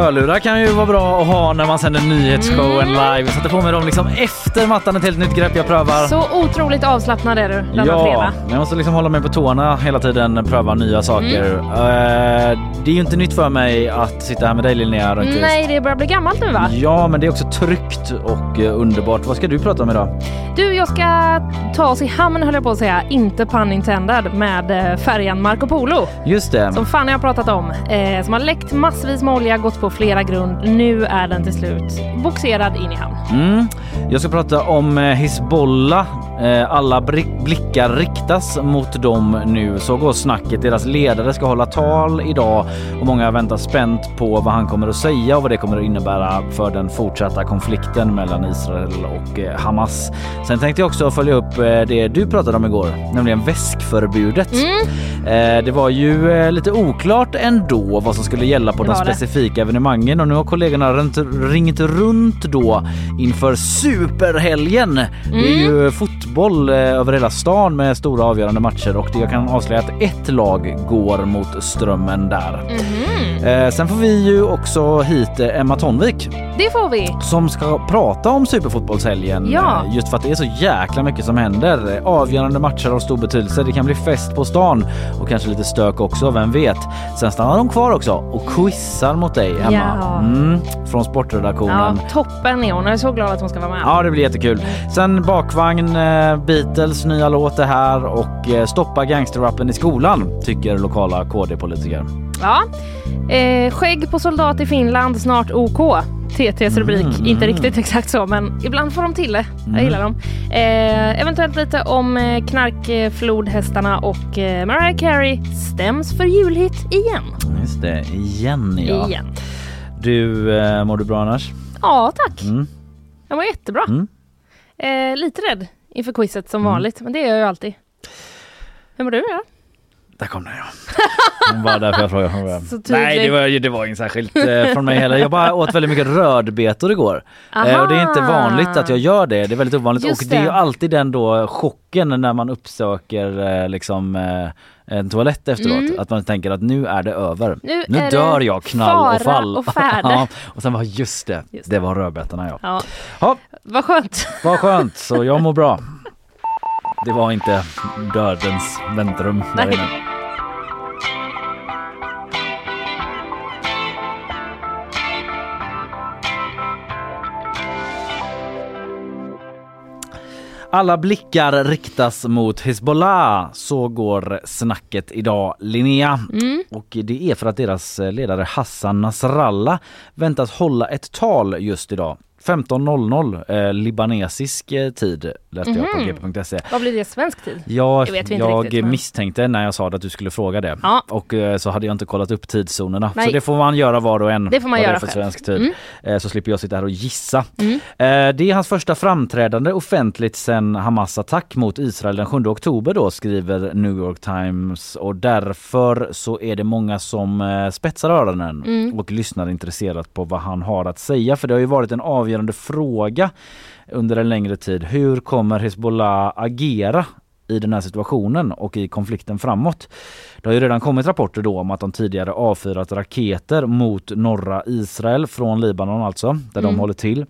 Hörlurar kan ju vara bra att ha när man sänder nyhetsshowen Mm. live. Jag sätter på mig dem liksom efter mattan, ett helt nytt grepp jag prövar. Så otroligt avslappnad är du denna ja, fredag. men jag måste liksom hålla mig på tårna hela tiden, pröva nya saker. Mm. Eh, det är ju inte nytt för mig att sitta här med dig Linnea Rönnqvist. Nej, det börjar bli gammalt nu va? Ja, men det är också tryggt och eh, underbart. Vad ska du prata om idag? Du, jag ska ta oss i hamn höll jag på att säga, inte pun intended, med eh, färjan Marco Polo. Just det. Som fan jag har pratat om. Eh, som har läckt massvis med olja, gått på flera grund. Nu är den till slut boxerad in i hamn. Mm. Jag ska prata om eh, Hizbollah. Eh, Alla blickar riktas mot dem nu. Så går snacket. Deras ledare ska hålla tal idag och många väntar spänt på vad han kommer att säga och vad det kommer att innebära för den fortsatta konflikten mellan Israel och eh, Hamas. Sen tänkte jag också följa upp eh, det du pratade om igår, nämligen väskförbudet. Eh, Det var ju lite oklart ändå vad som skulle gälla på de specifika evenemangen och nu har kollegorna ringt, runt då inför superhelgen. Det är ju fotboll eh, över hela stan med stora avgörande matcher och jag kan avslöja att ett lag går mot strömmen där. Eh, Sen får vi ju också hit eh, Emma Tonvik Det får vi. som ska prata om superfotbollshelgen Ja. just för att det är så jäkla mycket som händer. Avgörande matcher av stor betydelse. Det kan bli fest på stan och kanske lite stök också, vem vet. Sen stannar de kvar också och quizar mot dig Emma. Ja. Mm, från Ja, sportredaktionen. toppen är hon. Jag är så glad att hon ska vara med. Ja, det blir jättekul. Sen bakvagn, Beatles nya låt det här och eh, stoppa gangsterrappen i skolan tycker lokala KD-politiker. Ja. Eh, skägg på soldat i Finland, snart OK. TTs rubrik. Mm, Inte mm. riktigt exakt så, men ibland får de till det. Jag gillar dem. Eh, eventuellt lite om eh, knarkflodhästarna och eh, Mariah Carey stäms för julhit igen. Just det, igen ja. Igen. Du, eh, mår du bra annars? Ja, tack. Mm. Jag var jättebra. Mm. Eh, lite rädd inför quizet som vanligt, men det är jag ju alltid. Hur mår du då? Där kom den ja. Hon var därför jag frågade. Hon. Nej det var, det var inget särskilt eh, från mig heller. Jag bara åt väldigt mycket rödbetor igår. Eh, och det är inte vanligt att jag gör det. Det är väldigt ovanligt Just och det är ju det. alltid den då chocken när man uppsöker eh, liksom eh, en toalett efteråt. Mm. Att man tänker att nu är det över. Nu Nu dör det jag knall och fara fall. och. Ja, och sen var just det, Just det var rödbetorna ja. Ja, ja. vad skönt. Vad skönt, så jag mår bra. Det var inte dödens väntrum där Nej. inne. Alla blickar riktas mot Hezbollah, så går snacket idag Linnea. Och det är för att deras ledare Hassan Nasrallah väntas hålla ett tal just idag. 15.00 eh, libanesisk eh, tid läste jag på gp.se. Vad blir det svensk tid? Jag, Det inte jag riktigt, men- misstänkte när jag sa att du skulle fråga det Ja. och eh, så hade jag inte kollat upp tidszonerna. Nej. Så det får man göra var och en. Det får man göra för själv. svensk tid. Mm. Eh, Så slipper jag sitta här och gissa. Eh, Det är hans första framträdande offentligt sedan Hamas attack mot Israel den 7 oktober då skriver New York Times och därför så är det många som eh, spetsar öronen Mm. och lyssnar intresserat på vad han har att säga för det har ju varit en avgörande fråga under en längre tid. Hur kommer Hezbollah agera i den här situationen och i konflikten framåt. Det har ju redan kommit rapporter då om att de tidigare avfyrat raketer mot norra Israel från Libanon alltså, där de håller till.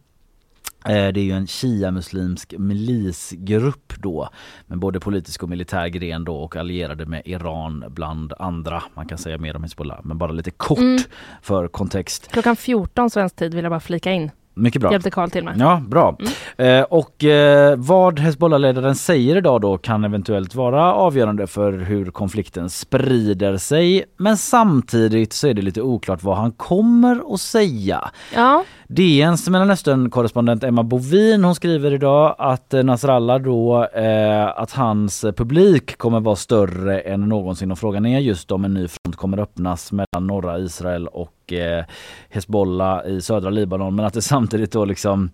Eh, Det är ju en shia-muslimsk milisgrupp då med både politisk och militär gren då och allierade med Iran bland andra. Man kan säga mer om Hezbollah men bara lite kort för kontext. Klockan 14 svensk tid vill jag bara flika in. Mycket bra. Hjälpte Karl till med. Ja, bra. Eh, och eh, vad Hezbollah-ledaren säger idag då kan eventuellt vara avgörande för hur konflikten sprider sig. Men samtidigt så är det lite oklart vad han kommer att säga. Ja, DNs Mellanöstern-korrespondent Emma Bovin hon skriver idag att eh, Nasrallah då eh, att hans publik kommer vara större än någonsin och frågan är just om en ny front kommer öppnas mellan norra Israel och eh, Hezbollah i södra Libanon men att det samtidigt då liksom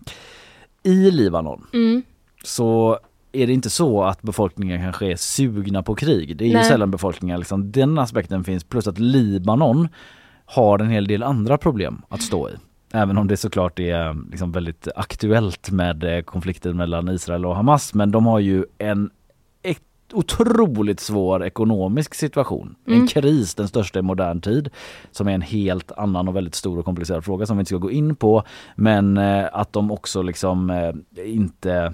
i Libanon mm. så är det inte så att befolkningen kanske är sugna på krig. Det är ju Nej. sällan befolkningen, liksom, den aspekten finns plus att Libanon har en hel del andra problem att stå i. Även om det såklart är liksom väldigt aktuellt med eh, konflikten mellan Israel och Hamas men de har ju en otroligt svår ekonomisk situation. Mm. En kris, den största i modern tid, som är en helt annan och väldigt stor och komplicerad fråga som vi inte ska gå in på. Men eh, att de också liksom eh, inte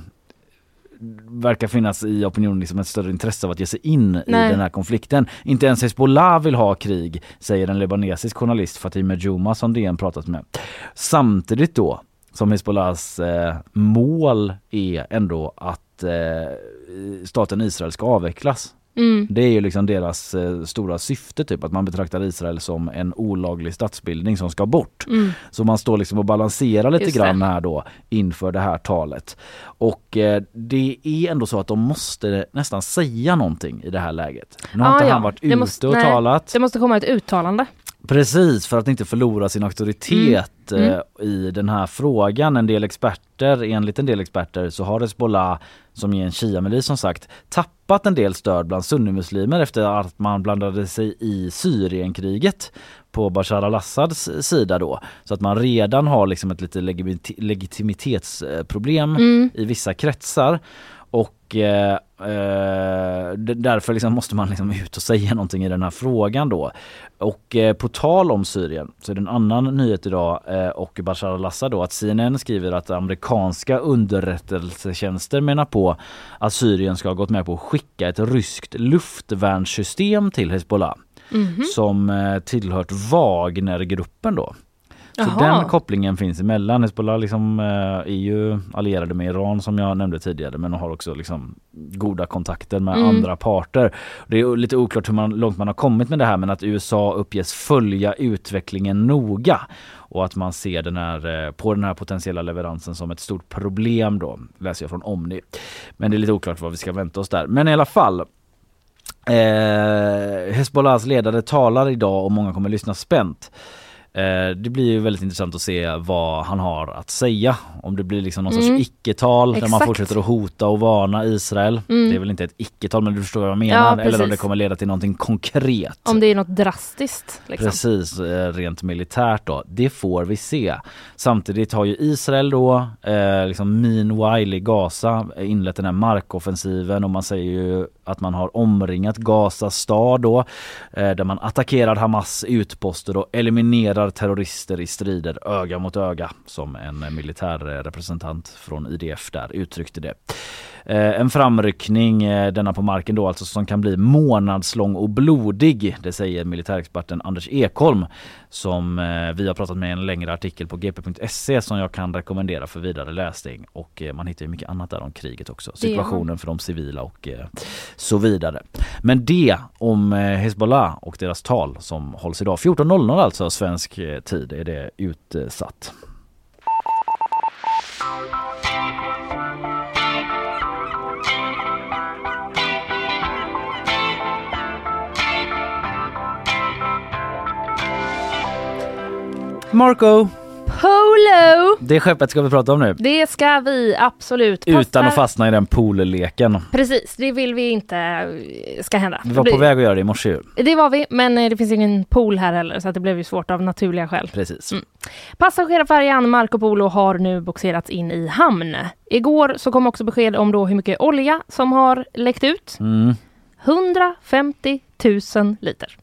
verkar finnas i opinionen liksom ett större intresse av att ge sig in Nej. i den här konflikten. Inte ens Hezbollah vill ha krig, säger en libanesisk journalist Fatih Medjouma som DN pratat med. Samtidigt då som Hezbollahs eh, mål är ändå att eh, staten Israel ska avvecklas. Mm. Det är ju liksom deras eh, stora syfte typ att man betraktar Israel som en olaglig statsbildning som ska bort. Mm. Så man står liksom och balanserar lite Just grann det. här då inför det här talet. Och eh, det är ändå så att de måste nästan säga någonting i det här läget. Nu har Ah, inte ja. han varit Det ute måste- och nej. talat. Det måste komma ett uttalande. Precis, för att inte förlora sin auktoritet Mm. eh, i den här frågan. En del experter, enligt en del experter så har Hezbollah, som är en shia-milis som sagt, tappat en del stöd bland sunnimuslimer efter att man blandade sig i Syrienkriget på Bashar al-Assads sida då. Så att man redan har liksom ett lite legitimitetsproblem Mm. i vissa kretsar. Och eh, eh, därför liksom måste man liksom ut och säga någonting i den här frågan då. Och eh, på tal om Syrien så är det en annan nyhet idag eh, och Bashar al-Assad då att CNN skriver att amerikanska underrättelsetjänster menar på att Syrien ska ha gått med på att skicka ett ryskt luftvärnssystem till Hezbollah Mhm. som eh, tillhört Wagnergruppen då. Så Jaha. den kopplingen finns emellan. Hezbollah liksom, eh, är ju allierade med Iran som jag nämnde tidigare men har också liksom goda kontakter med Mm. andra parter. Det är lite oklart hur man, långt man har kommit med det här men att USA uppges följa utvecklingen noga och att man ser den här, eh, på den här potentiella leveransen som ett stort problem då, läser jag från Omni. Men det är lite oklart vad vi ska vänta oss där. Men i alla fall Eh, Hezbollahs ledare talar idag och många kommer lyssna spänt. Eh, det blir ju väldigt intressant att se vad han har att säga. Om det blir liksom någon Mm. sorts icke-tal där man fortsätter att hota och varna Israel. Mm. Det är väl inte ett icke-tal men du förstår vad jag menar. Ja, Eller om det kommer leda till någonting konkret. Om det är något drastiskt. Liksom. Precis, eh, rent militärt då. Det får vi se. Samtidigt har ju Israel då, eh, liksom meanwhile i Gaza, inlett den här markoffensiven och man säger ju att man har omringat Gaza stad då, eh, där man attackerar Hamas utposter och eliminerar terrorister i strider öga mot öga, som en eh, militär eh, representant från IDF där uttryckte det. Eh, en framryckning, eh, denna på marken då alltså, som kan bli månadslång och blodig. Det säger militärexperten Anders Ekholm som vi har pratat med i en längre artikel på gp.se som jag kan rekommendera för vidare läsning. Och man hittar ju mycket annat där om kriget också. Situationen för de civila och så vidare. Men det om eh, Hezbollah och deras tal som hålls idag. 14.00 alltså svensk eh, tid är det utsatt. Marco, Polo! det skeppet ska vi prata om nu. Det ska vi absolut. Utan Passar- att fastna i den poolleken. Precis, det vill vi inte eh, ska hända. Vi var på väg att göra det i morse ju. Det var vi, men eh, det finns ingen pool här heller så att det blev ju svårt av naturliga skäl. Precis. Mm. Passagerarfärjan Marco Polo har nu boxerats in i hamn. Igår så kom också besked om då hur mycket olja som har läckt ut. Mm. 150 000 liter.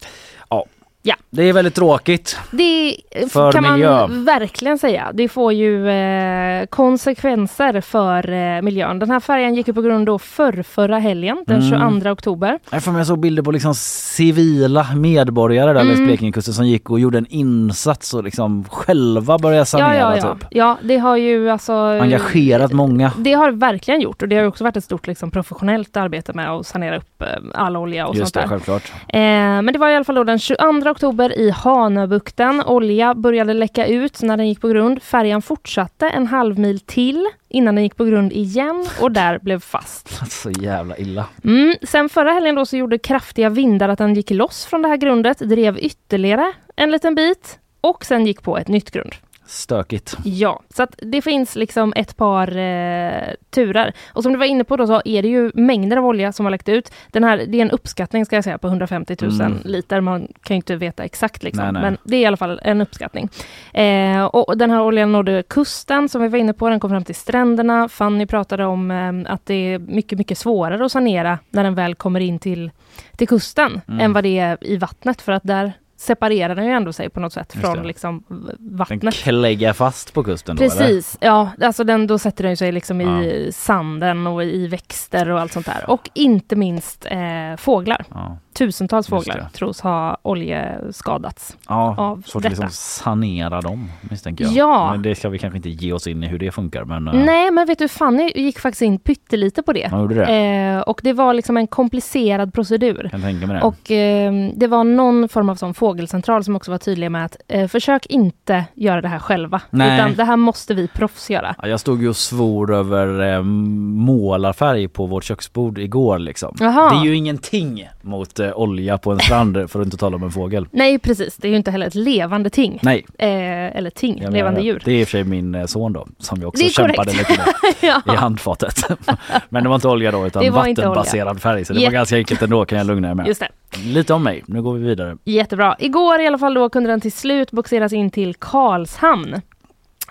Det är väldigt tråkigt. Det eh, För kan miljö. man verkligen säga. Det får ju eh, konsekvenser för eh, miljön. Den här färjan gick ju på grund då för förra helgen, den Mm. 22 oktober. Jag får med så bilder på liksom civila medborgare där längs Mm. Blekingekusten som gick och gjorde en insats och liksom själva började sanera ja, ja, ja. typ. ja, det har ju alltså... Engagerat många. Det har verkligen gjort och det har också varit ett stort liksom, professionellt arbete med att sanera upp eh, all olja och Just sånt det, där. självklart. Eh, men det var i alla fall då den 22 oktober i Hanöbukten. Olja började läcka ut när den gick på grund. Färjan fortsatte en halv mil till innan den gick på grund igen och där blev fast. Så jävla illa. Mm. Sen förra helgen då så gjorde kraftiga vindar att den gick loss från det här grundet, drev ytterligare en liten bit och sen gick på ett nytt grund. Stökigt. Ja, så att det finns liksom ett par eh, turer. Och som du var inne på då så är det ju mängder av olja som har läckt ut. Den här, det är en uppskattning ska jag säga på 150 000 Mm. liter. Man kan ju inte veta exakt liksom. Nej, nej. Men det är i alla fall en uppskattning. Eh, och den här oljan nådde kusten som vi var inne på. Den kom fram till stränderna. Fanny pratade om eh, att det är mycket, mycket svårare att sanera när den väl kommer in till, till kusten Mm. än vad det är i vattnet. För att där separerar den ju ändå sig på något sätt Just från det. liksom v- Den vattnet. kläggar fast på kusten då eller? Precis, ja, alltså den, då sätter den sig liksom i sanden och i växter och allt sånt där. Och inte minst eh, fåglar. Ja. Tusentals fåglar tros ha oljeskadats. Ja, Av svårt att detta. liksom sanera dem misstänker jag. Ja. Men det ska vi kanske inte ge oss in i hur det funkar men... eh, Nej, men vet du, Fanny gick faktiskt in pyttelite på det. Gjorde det? Eh, och det var liksom en komplicerad procedur. Det. Och eh, det var någon form av sån fågelcentral som också var tydlig med att eh, försök inte göra det här själva. Nej. Utan det här måste vi proffs göra. Ja, jag stod ju och svor över eh, målarfärg på vårt köksbord igår liksom. Jaha. Det är ju ingenting mot olja på en strand för att inte tala om en fågel. Nej, precis. Det är ju inte heller ett levande ting. Nej, Eh, eller ting, jag levande djur. Det är i och för sig min eh, son då som jag också kämpade korrekt. lite med i ja. handfatet. Men det var inte olja då utan vattenbaserad färg så det Jätte- var ganska enkelt ändå kan jag lugna er med. Just det. Lite om mig, nu går vi vidare. Jättebra. Igår i alla fall då kunde den till slut boxeras in till Karlshamn.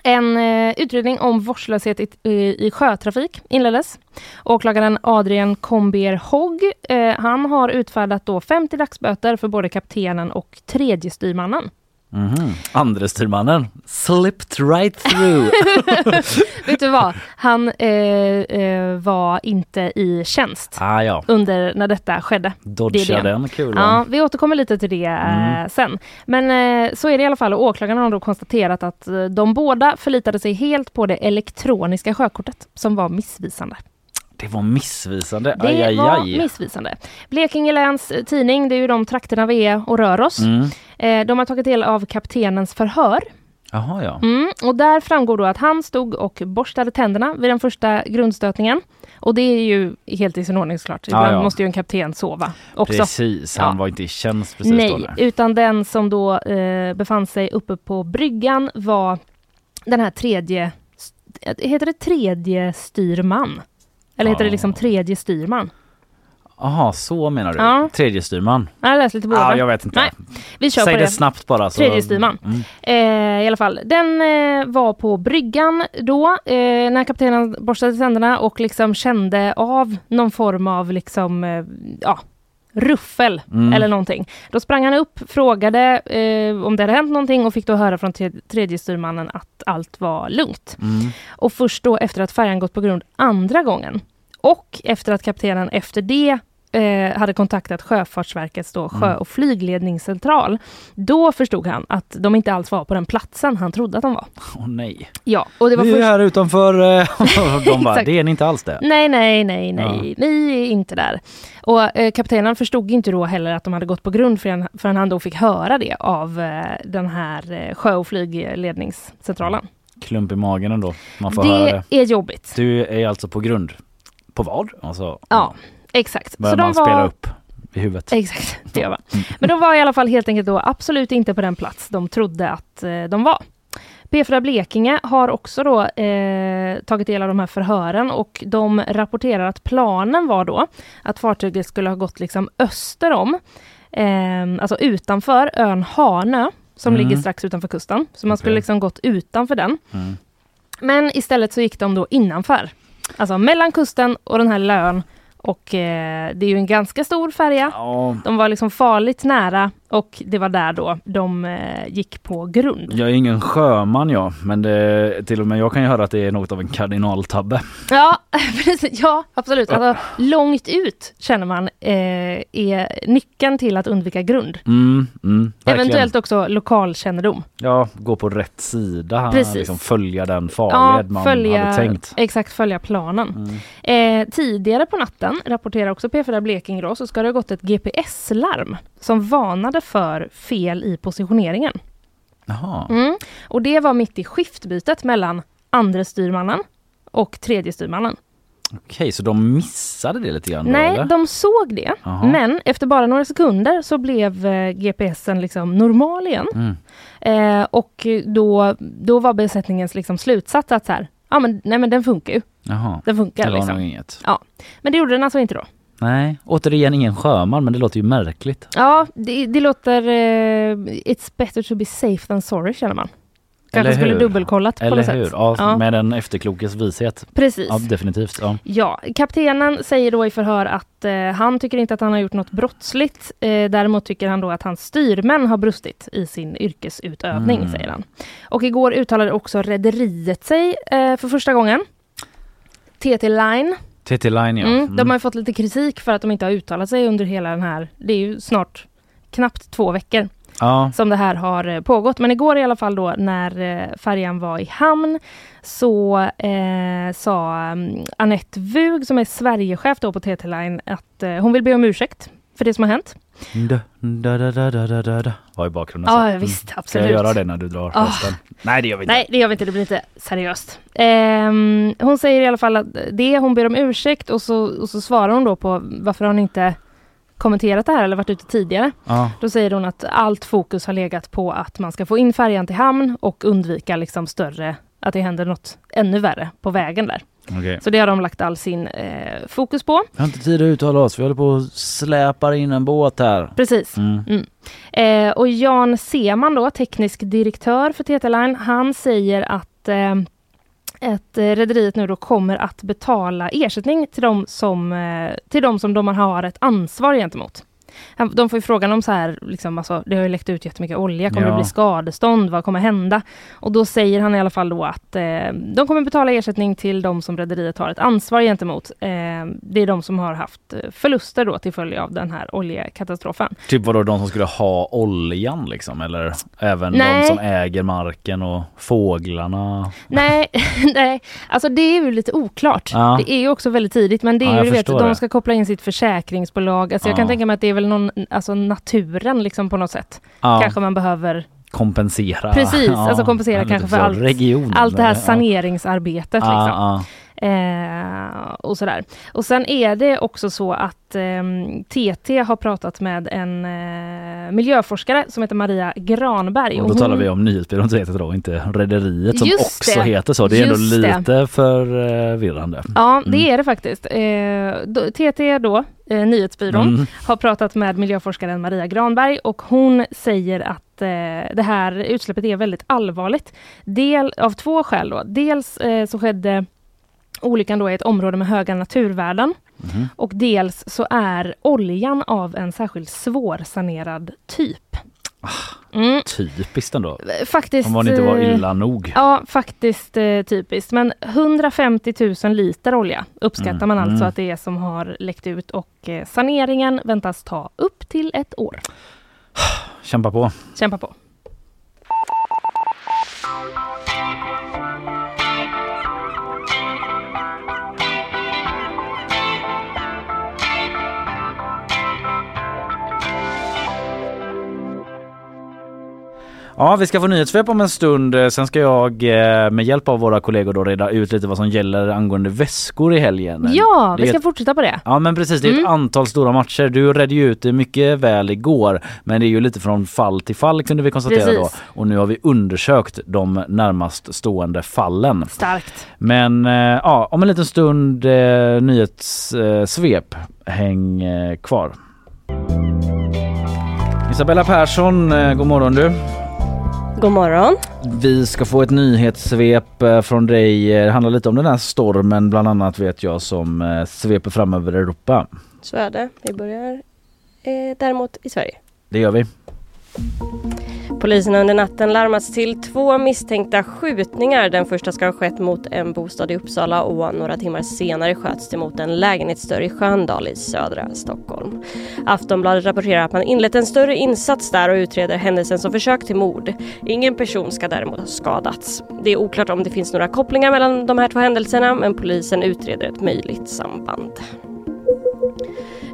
En eh, utredning om vårdslöshet i, i, i sjötrafik inleddes. Åklagaren Adrian Combier Hogg, eh, han har utfärdat då 50 dagsböter för både kaptenen och tredje styrmannen. Mhm. Andre styrmannen slipped right through. Vet du vad? Han eh, eh, var inte i tjänst ah ja, under när detta skedde. dodga den kulan. Ja, vi återkommer lite till det eh, Mm. sen. Men eh, så är det i alla fall. Och åklagaren har då konstaterat att eh, de båda förlitade sig helt på det elektroniska sjökortet som var missvisande. Det var missvisande. Det aj, aj, var aj. missvisande. Blekinge läns eh, tidning, det är ju de trakterna vi är och rör oss. Mm. Eh, de har tagit del av kaptenens förhör. Jaha ja. Mm, och där framgår då att han stod och borstade tänderna vid den första grundstötningen. Och det är ju helt i sin ordning såklart. Ibland ja. måste ju en kapten sova också. Precis, han Ja. var inte i tjänst precis då. Nej, nej. utan den som då eh, befann sig uppe på bryggan var den här tredje, heter det tredje styrman? Eller heter det Ja. liksom tredje styrman? Jaha, så menar du? Ja. Tredje styrman? Jag läste lite båda. Ja, jag vet inte. Nej, vi kör Säg på det det. snabbt bara. Så... Tredje styrman. Mm. Eh, I alla fall, den eh, var på bryggan då eh, när kaptenen borstade tänderna och liksom kände av någon form av liksom, eh, ja, ruffel Mm. eller någonting. Då sprang han upp, frågade eh, om det hade hänt någonting och fick då höra från tre- tredje styrmannen att allt var lugnt. Mm. Och först då efter att färjan gått på grund andra gången och efter att kaptenen efter det eh, hade kontaktat Sjöfartsverkets då sjö Mm. och flygledningscentral. Då förstod han att de inte alls var på den platsen han trodde att de var. Åh nej. Ja, och det var Vi är först... här utanför. eh, de bara, Exakt. det är ni inte alls det. Nej, nej, nej, nej, ni är inte där. Och eh, kaptenen förstod inte då heller att de hade gått på grund förrän, förrän han då fick höra det av eh, den här eh, sjö och flygledningscentralen. Klump i magen ändå. Man får höra Det det. är jobbigt. Du är alltså på grund. På vad? Alltså, Ja, exakt. De man spela upp i huvudet. Exakt, det gör man. Men de var i alla fall helt enkelt då absolut inte på den plats de trodde att eh, de var. P4 Blekinge har också då eh, tagit del av de här förhören och de rapporterar att planen var då att fartyget skulle ha gått liksom öster om, eh, alltså utanför ön Hanö som Mm. ligger strax utanför kusten. Så man skulle Okej. liksom gått utanför den. Mm. Men istället så gick de då innanför. Alltså mellan kusten och den här lilla ön. Och eh, det är ju en ganska stor färja. Ja, De var liksom farligt nära och det var där då de eh, gick på grund. jag är ingen sjöman jag, men det, till och med jag kan ju höra att det är något av en kardinaltabbe. Ja, precis. ja absolut. Alltså, långt ut känner man eh, är nyckeln till att undvika grund. Mm, mm. Eventuellt också lokalkännedom. Ja, gå på rätt sida, Precis. liksom följa den farled man hade tänkt. Exakt, följa planen. Mm. Eh, tidigare på natten, rapporterar också P4 Blekinge då, så ska det ha gått ett GPS-larm som varnade för fel i positioneringen. Mm. Och det var mitt i skiftbytet mellan andre styrmannen och tredje styrmannen. Okej, så de missade det lite grann Nej, eller? de såg det. Jaha. Men efter bara några sekunder så blev eh, GPSen liksom normal igen. Mm. Eh, och då, då var besättningens liksom slutsats att så här, ja men, nej, men den funkar ju. Jaha, Den funkar det var liksom. inget. Men det gjorde den alltså inte då. Nej, återigen ingen sjöman men det låter ju märkligt. Ja, det, det låter... Eh, it's better to be safe than sorry känner man. Kanske skulle dubbelkollat på Eller något hur? sätt. Ja, Ja. med en efterklokes vishet. Precis. Ja, definitivt. Ja. Ja, kaptenen säger då i förhör att eh, han tycker inte att han har gjort något brottsligt. Eh, däremot tycker han då att hans styrmän har brustit i sin yrkesutövning, Mm. säger han. Och igår uttalade också rederiet sig eh, för första gången. TT Line. TT Line ja. Mm, Mm. De har ju fått lite kritik för att de inte har uttalat sig under hela den här, det är ju snart knappt två veckor ja. som det här har eh, pågått. Men igår i alla fall då när eh, färjan var i hamn så eh, sa um, Annette Wug som är Sverigechef då på TT Line att eh, hon vill be om ursäkt för det som har hänt. Da, da, da, da, da, da, da. Var i bakgrunden. så. Ja Mm. visst, Ska absolut. jag göra det när du drar Ah. rösten? Nej det gör vi inte. Nej, det gör vi inte. Det blir lite seriöst. Ehm, hon säger i alla fall att det, hon ber om ursäkt och så, och så svarar hon då på varför hon inte kommenterat det här eller varit ute tidigare. Ja. Då säger hon att allt fokus har legat på att man ska få in färjan till hamn och undvika liksom större, att det händer något ännu värre på vägen där. Okej. Så det har de lagt all sin eh, fokus på. Vi har inte tid att uttala oss, vi håller på och släpar in en båt här. Precis. Mm. Eh, och Jan Seman då, teknisk direktör för TT Line, han säger att eh, att rederiet nu då kommer att betala ersättning till de som, eh, till de som de har ett ansvar gentemot. De får ju frågan om så här, liksom, alltså, det har ju läckt ut jättemycket olja, kommer Ja. det bli skadestånd, vad kommer hända? Och då säger han i alla fall då att eh, de kommer betala ersättning till de som rederiet har ett ansvar gentemot. Eh, det är de som har haft eh, förluster då till följd av den här oljekatastrofen. Typ vadå de som skulle ha oljan liksom eller även Nej. de som äger marken och fåglarna? Nej, nej, alltså det är ju lite oklart. Ja. Det är ju också väldigt tidigt, men det är Ja, ju du vet, förstår de det. ska koppla in sitt försäkringsbolag. Alltså jag kan tänka mig att det är väl någon, alltså naturen liksom på något sätt. Ja, Kanske man behöver kompensera. Precis, alltså kompensera en kanske för allt- allt det här Ja. saneringsarbetet. Liksom. Eh, och sådär. Och sen är det också så att ehm, TT har pratat med en eh, miljöforskare som heter Maria Granberg. Och då talar hon- vi om nyhetsbyrån heter då, inte rederiet som Just också det. heter så. Det är Just ändå det. lite förvirrande. Ja, det Mm. är det faktiskt. Eh, då, TT då, eh, nyhetsbyrån, Mm. har pratat med miljöforskaren Maria Granberg och hon säger att eh, det här utsläppet är väldigt allvarligt. Del, av två skäl då. Dels eh, så skedde olyckan då i ett område med höga naturvärden Mhm. och dels så är oljan av en särskilt svårsanerad typ. Mm, Typiskt ändå. faktiskt. Om man inte var eh, illa nog. Ja, faktiskt eh, typiskt. Men 150 000 liter olja uppskattar Mm, man alltså mm. att det är som har läckt ut och eh, saneringen väntas ta upp till ett år. Kämpa på. Kämpa på! Ja, vi ska få nyhetssvep om en stund. Eh, Sen ska jag eh, med hjälp av våra kollegor då reda ut lite vad som gäller angående väskor i helgen. Ja, Det vi ska ett- fortsätta på det. Ja men precis, det är ett Mm. antal stora matcher. Du redde ju ut det mycket väl igår men det är ju lite från fall till fall kunde vi konstatera Precis. då. Och nu har vi undersökt de närmast stående fallen. Starkt. Men eh, ja, om en liten stund eh, nyhetssvep. Häng kvar. Isabella Persson, god morgon du. God morgon. Vi ska få ett nyhetssvep eh, från dig. Eh, Det handlar lite om den här stormen bland annat vet jag som eh, sveper fram över Europa. Så är det. Vi börjar eh, däremot i Sverige. Det gör vi. Polisen har under natten larmats till två misstänkta skjutningar. Den första ska ha skett mot en bostad i Uppsala och några timmar senare sköts det mot en lägenhetsdörr i Sköndal i södra Stockholm. Aftonbladet rapporterar att man inlett en större insats där och utreder händelsen som försök till mord. Ingen person ska däremot ha skadats. Det är oklart om det finns några kopplingar mellan de här två händelserna men polisen utreder ett möjligt samband.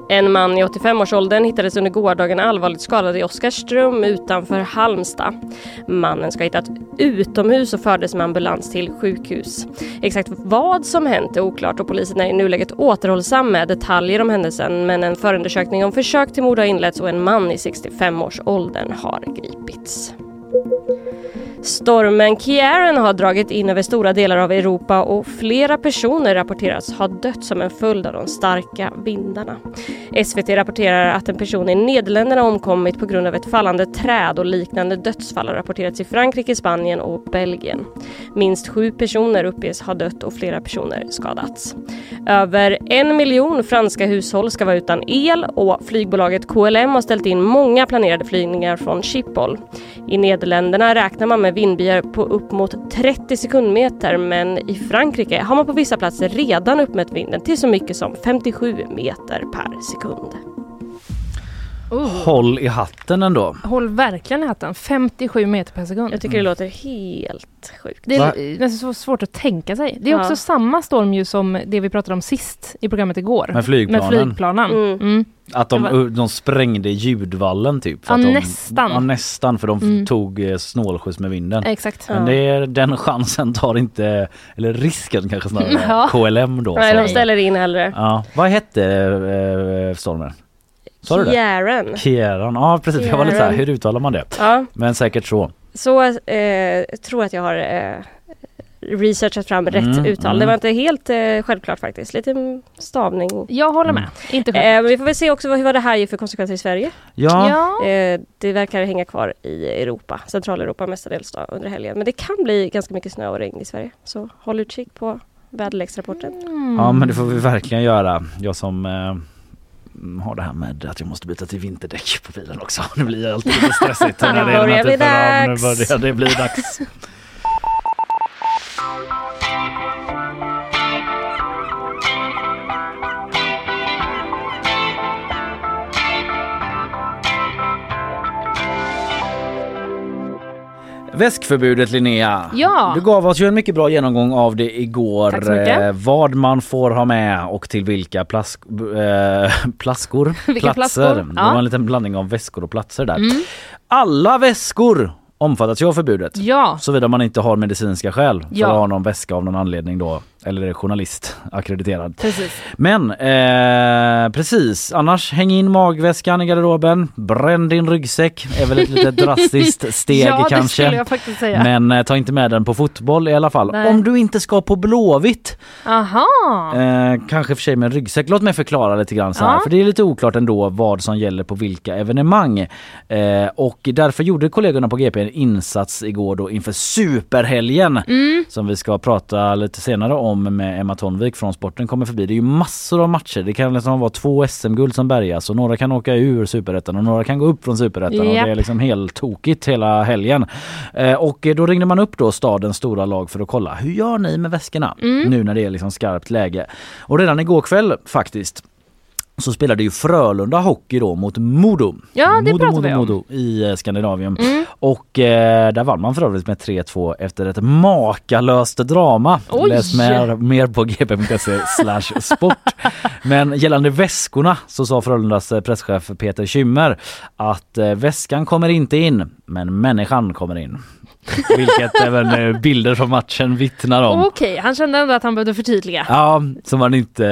En man i 85-årsåldern hittades under gårdagen allvarligt skadad i Oskarström utanför Halmstad. Mannen ska ha hittat utomhus och fördes med ambulans till sjukhus. Exakt vad som hänt är oklart och polisen är i nuläget återhållsam med detaljer om händelsen men en förundersökning om försök till mord har inletts och en man i 65-årsåldern har gripits. Stormen Kiaren har dragit in över stora delar av Europa och flera personer rapporteras ha dött som en följd av de starka vindarna. SVT rapporterar att en person i Nederländerna omkommit på grund av ett fallande träd och liknande dödsfall har rapporterats i Frankrike, Spanien och Belgien. Minst sju personer uppges ha dött och flera personer skadats. Över en miljon franska hushåll ska vara utan el och flygbolaget KLM har ställt in många planerade flygningar från Schiphol. I Nederländerna räknar man med vindbyar på upp mot 30 sekundmeter men i Frankrike har man på vissa platser redan uppmätt vinden till så mycket som 57 meter per sekund. Oh. Håll i hatten ändå. Håll verkligen i hatten. 57 meter per sekund. Jag tycker det låter helt sjukt. Det är nästan så svårt att tänka sig. Det är Ja. också samma storm ju som det vi pratade om sist i programmet igår. Med flygplanen. Med flygplanen. Mm. Mm. Att de, de sprängde ljudvallen typ. för Ja, att de, nästan. Ja nästan för de Mm. tog eh, snålskjuts med vinden. Exakt. Men det är, den chansen tar inte, eller risken kanske snarare, Ja. KLM då. Nej, de ställer in hellre. Ja, vad hette eh, stormen? Sa du det? Kieran, ja precis. Jag var lite såhär, Kieran. hur uttalar man det? Ja, Men säkert så. så eh, tror jag att jag har eh, researchat fram rätt Mm, uttal. mm. Det var inte helt eh, självklart faktiskt. Lite stavning. Jag håller med. Inte själv. Eh, men vi får väl se också vad, vad det här ger för konsekvenser i Sverige. Ja, ja. Eh, det verkar hänga kvar i Europa, Centraleuropa mestadels då, under helgen. Men det kan bli ganska mycket snö och regn i Sverige. Så håll utkik på väderleksrapporten. Mm. ja men det får vi verkligen göra. Jag som eh, har det här med att jag måste byta till vinterdäck på bilen också. Nu blir jag alltid lite stressigt. När det är den här typen av- Nu börjar det bli dags. Väskförbudet Linnea. Ja. Du gav oss ju en mycket bra genomgång av det igår. Tack så mycket. Eh, vad man får ha med och till vilka plask, eh, plaskor, Vilka platser. plaskor, Det ja. var en liten blandning av väskor och platser där. Mm. Alla väskor omfattas ju av förbudet. Ja. Såvida man inte har medicinska skäl för Ja. att ha någon väska av någon anledning då. Eller journalist akkrediterad. Precis. Men eh, precis, annars häng in magväskan i garderoben. Bränn din ryggsäck är väl ett lite drastiskt steg ja, kanske. Men eh, ta inte med den på fotboll i alla fall. Nej. Om du inte ska på Blåvitt. Aha. Eh, kanske för sig med en ryggsäck. Låt mig förklara lite grann så här. Ja. För det är lite oklart ändå vad som gäller på vilka evenemang. Eh, och därför gjorde kollegorna på GP en insats igår då inför superhelgen. Mm. Som vi ska prata lite senare om med Emma Tonvik från Sporten kommer förbi. Det är ju massor av matcher. Det kan liksom vara två SM-guld som bärgas och några kan åka ur superettan och några kan gå upp från superettan och Japp. det är liksom helt tokigt hela helgen. Eh, och då ringde man upp då stadens stora lag för att kolla hur gör ni med väskorna Mm. nu när det är liksom skarpt läge. Och redan igår kväll faktiskt så spelade ju Frölunda hockey då mot Modo. Ja, det Modo, Modo, vi om. Modo i eh, Skandinavien. Mm. Och eh, där vann man för övrigt med 3-2 efter ett makalöst drama. Oj! Läs mer, mer på gp.se sport. Men gällande väskorna så sa Frölundas eh, presschef Peter Kymmer att eh, väskan kommer inte in men människan kommer in. Vilket även eh, bilder från matchen vittnar om. Okej, han kände ändå att han behövde förtydliga. Ja, så man inte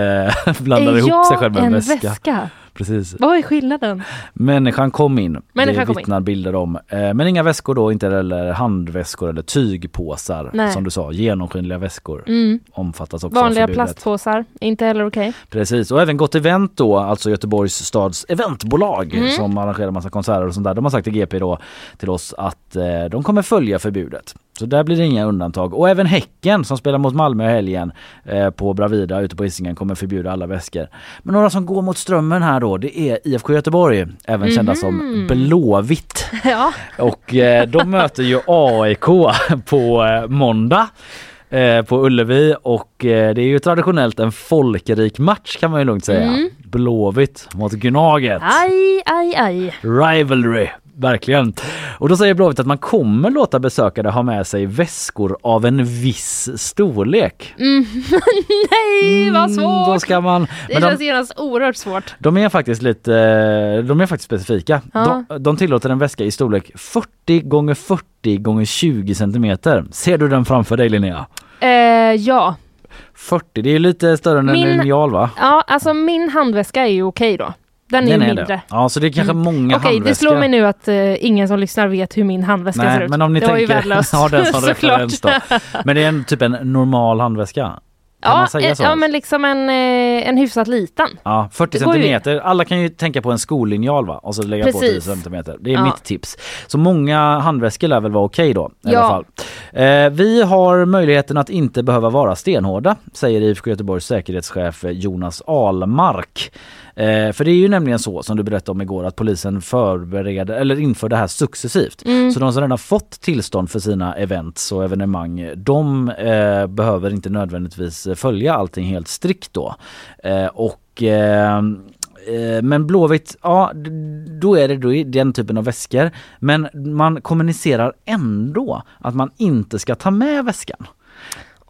eh, blandar ihop sig själv med en väska. väska? Precis. Vad är skillnaden? Människan kom in. Människan det kom in. vittnar bilder om. Eh, Men inga väskor då, inte heller handväskor eller tygpåsar. Nej. Som du sa, genomskinliga väskor Mm. omfattas också Vanliga plastpåsar, inte heller okej. Precis, och även Gott Event då, alltså Göteborgs stads eventbolag Mm. som arrangerar massa konserter och sånt där. De har sagt till GP då till oss att eh, de kommer följa förbudet. Så där blir det inga undantag. Och även Häcken som spelar mot Malmö i helgen eh, på Bravida ute på Hisingen kommer förbjuda alla väskor. Men några som går mot strömmen här då det är IFK Göteborg, även kända som Mhm. Blåvitt. Ja. Och eh, de möter ju AIK på eh, måndag eh, på Ullevi och det är ju traditionellt en folkrik match kan man ju lugnt säga. Mm. Blåvitt mot Gnaget. Aj, aj, aj. Rivalry verkligen. Och då säger Blåvitt att man kommer låta besökare ha med sig väskor av en viss storlek. Mm. Nej vad Mm, svårt! Då ska man, det känns de, genast oerhört svårt. de är faktiskt lite, de är faktiskt specifika. Ja. De, de tillåter en väska i storlek 40 gånger 40 gånger 20 centimeter. Ser du den framför dig Linnea? Eh, ja. 40, det är lite större än Min- en linjal va? ja, alltså min handväska är ju okej då. Den är ju mindre. det. Ja så det är kanske Mm. många Okej, det handväskor. slår mig nu att eh, ingen som lyssnar vet hur min handväska ser Nej ut. men om ni det var ju tänker värdelöst. den som Såklart. referens då. Men det är en, typ en normal handväska. Ja, eh, ja, men liksom en, eh, en hyfsat liten. Ja, 40 Det går ju. centimeter. Alla kan ju tänka på en skolinjal va? Och så lägga på 10 Precis. centimeter. Det är Ja. mitt tips. Så många handväskor lär väl vara okej då i Ja. alla fall. Eh, vi har möjligheten att inte behöva vara stenhårda, säger IFK Göteborgs säkerhetschef Jonas Almark. Eh, för det är ju nämligen så som du berättade om igår att polisen förbereder eller inför det här successivt. Mm. Så de som redan har fått tillstånd för sina events och evenemang de eh, behöver inte nödvändigtvis följa allting helt strikt då. Eh, och eh, eh, men Blåvitt, ja då är det då i den typen av väskor. Men man kommunicerar ändå att man inte ska ta med väskan.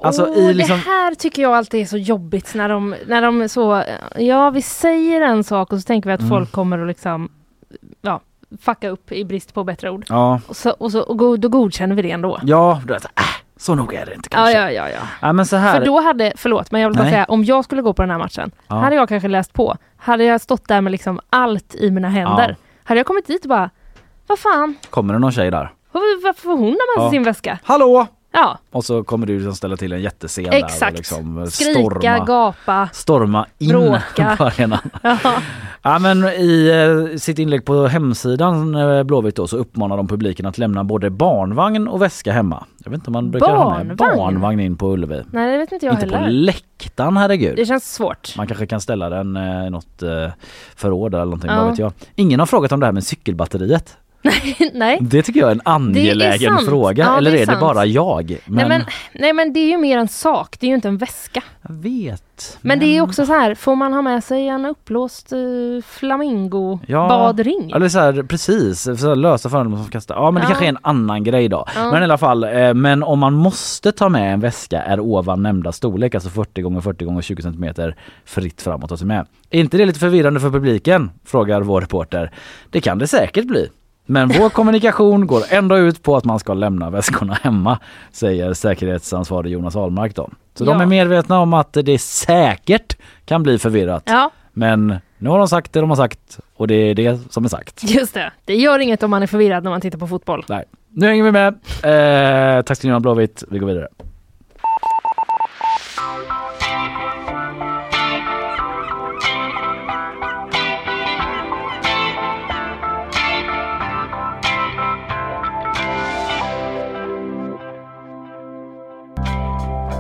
Alltså Åh, i liksom, Det här tycker jag alltid är så jobbigt när de, när de så, ja vi säger en sak och så tänker vi att Mm. folk kommer att liksom, ja, fucka upp i brist på bättre ord. ja, Och, så, och, så, och då godkänner vi det ändå. ja, du vet, äh, så nog är det inte Ja, kanske. ja, ja, ja. Ja, men så här, För då hade, förlåt men jag vill bara Nej. säga, om jag skulle gå på den här matchen, Ja. hade jag kanske läst på. Hade jag stått där med liksom allt i mina händer, Ja. hade jag kommit dit och bara, vad fan, kommer det någon tjej där? Varför får hon ha med sig Ja. sin väska? Hallå! Ja, Och så kommer du liksom ställa till en jättescen där och exakt. liksom Skrika, storma, gapa. storma in bråka. på arenan. Ja. Ja men i eh, sitt inlägg på hemsidan eh, Blåvitt då så uppmanar de publiken att lämna både barnvagn och väska hemma. Jag vet inte om man brukar ha med Barnvagn? barnvagn in på Ullevi. Nej det vet inte jag inte på heller. läktaren herregud. Det känns svårt. Man kanske kan ställa den eh, i något förråd eller någonting, Ja. vad vet jag. Ingen har frågat om det här med cykelbatteriet. Nej. Det tycker jag är en angelägen sant. fråga. Ja, eller det är är, det bara jag? Men, Nej, men, nej men det är ju mer en sak, det är ju inte en väska. Jag vet. Men det är också så här, får man ha med sig en uppblåst uh, flamingo Ja. badring? Eller så här, precis, så här lösa föremål som kastar. Ja men det Ja. kanske är en annan grej då. Ja. Men i alla fall, eh, men om man måste ta med en väska är ovan nämnda storlek, alltså 40 gånger 40 gånger 20 cm fritt fram att ta sig med. Är inte det lite förvirrande för publiken? Frågar vår reporter. Det kan det säkert bli. Men vår kommunikation går ändå ut på att man ska lämna väskorna hemma, säger säkerhetsansvarig Jonas Ahlmark då. Så de Ja. är medvetna om att det säkert kan bli förvirrat. Ja, Men nu har de sagt det de har sagt och det är det som är sagt. just det. Det gör inget om man är förvirrad när man tittar på fotboll. Nej. Nu hänger vi med. Eh, tack ska ni ha Blåvitt. Vi går vidare.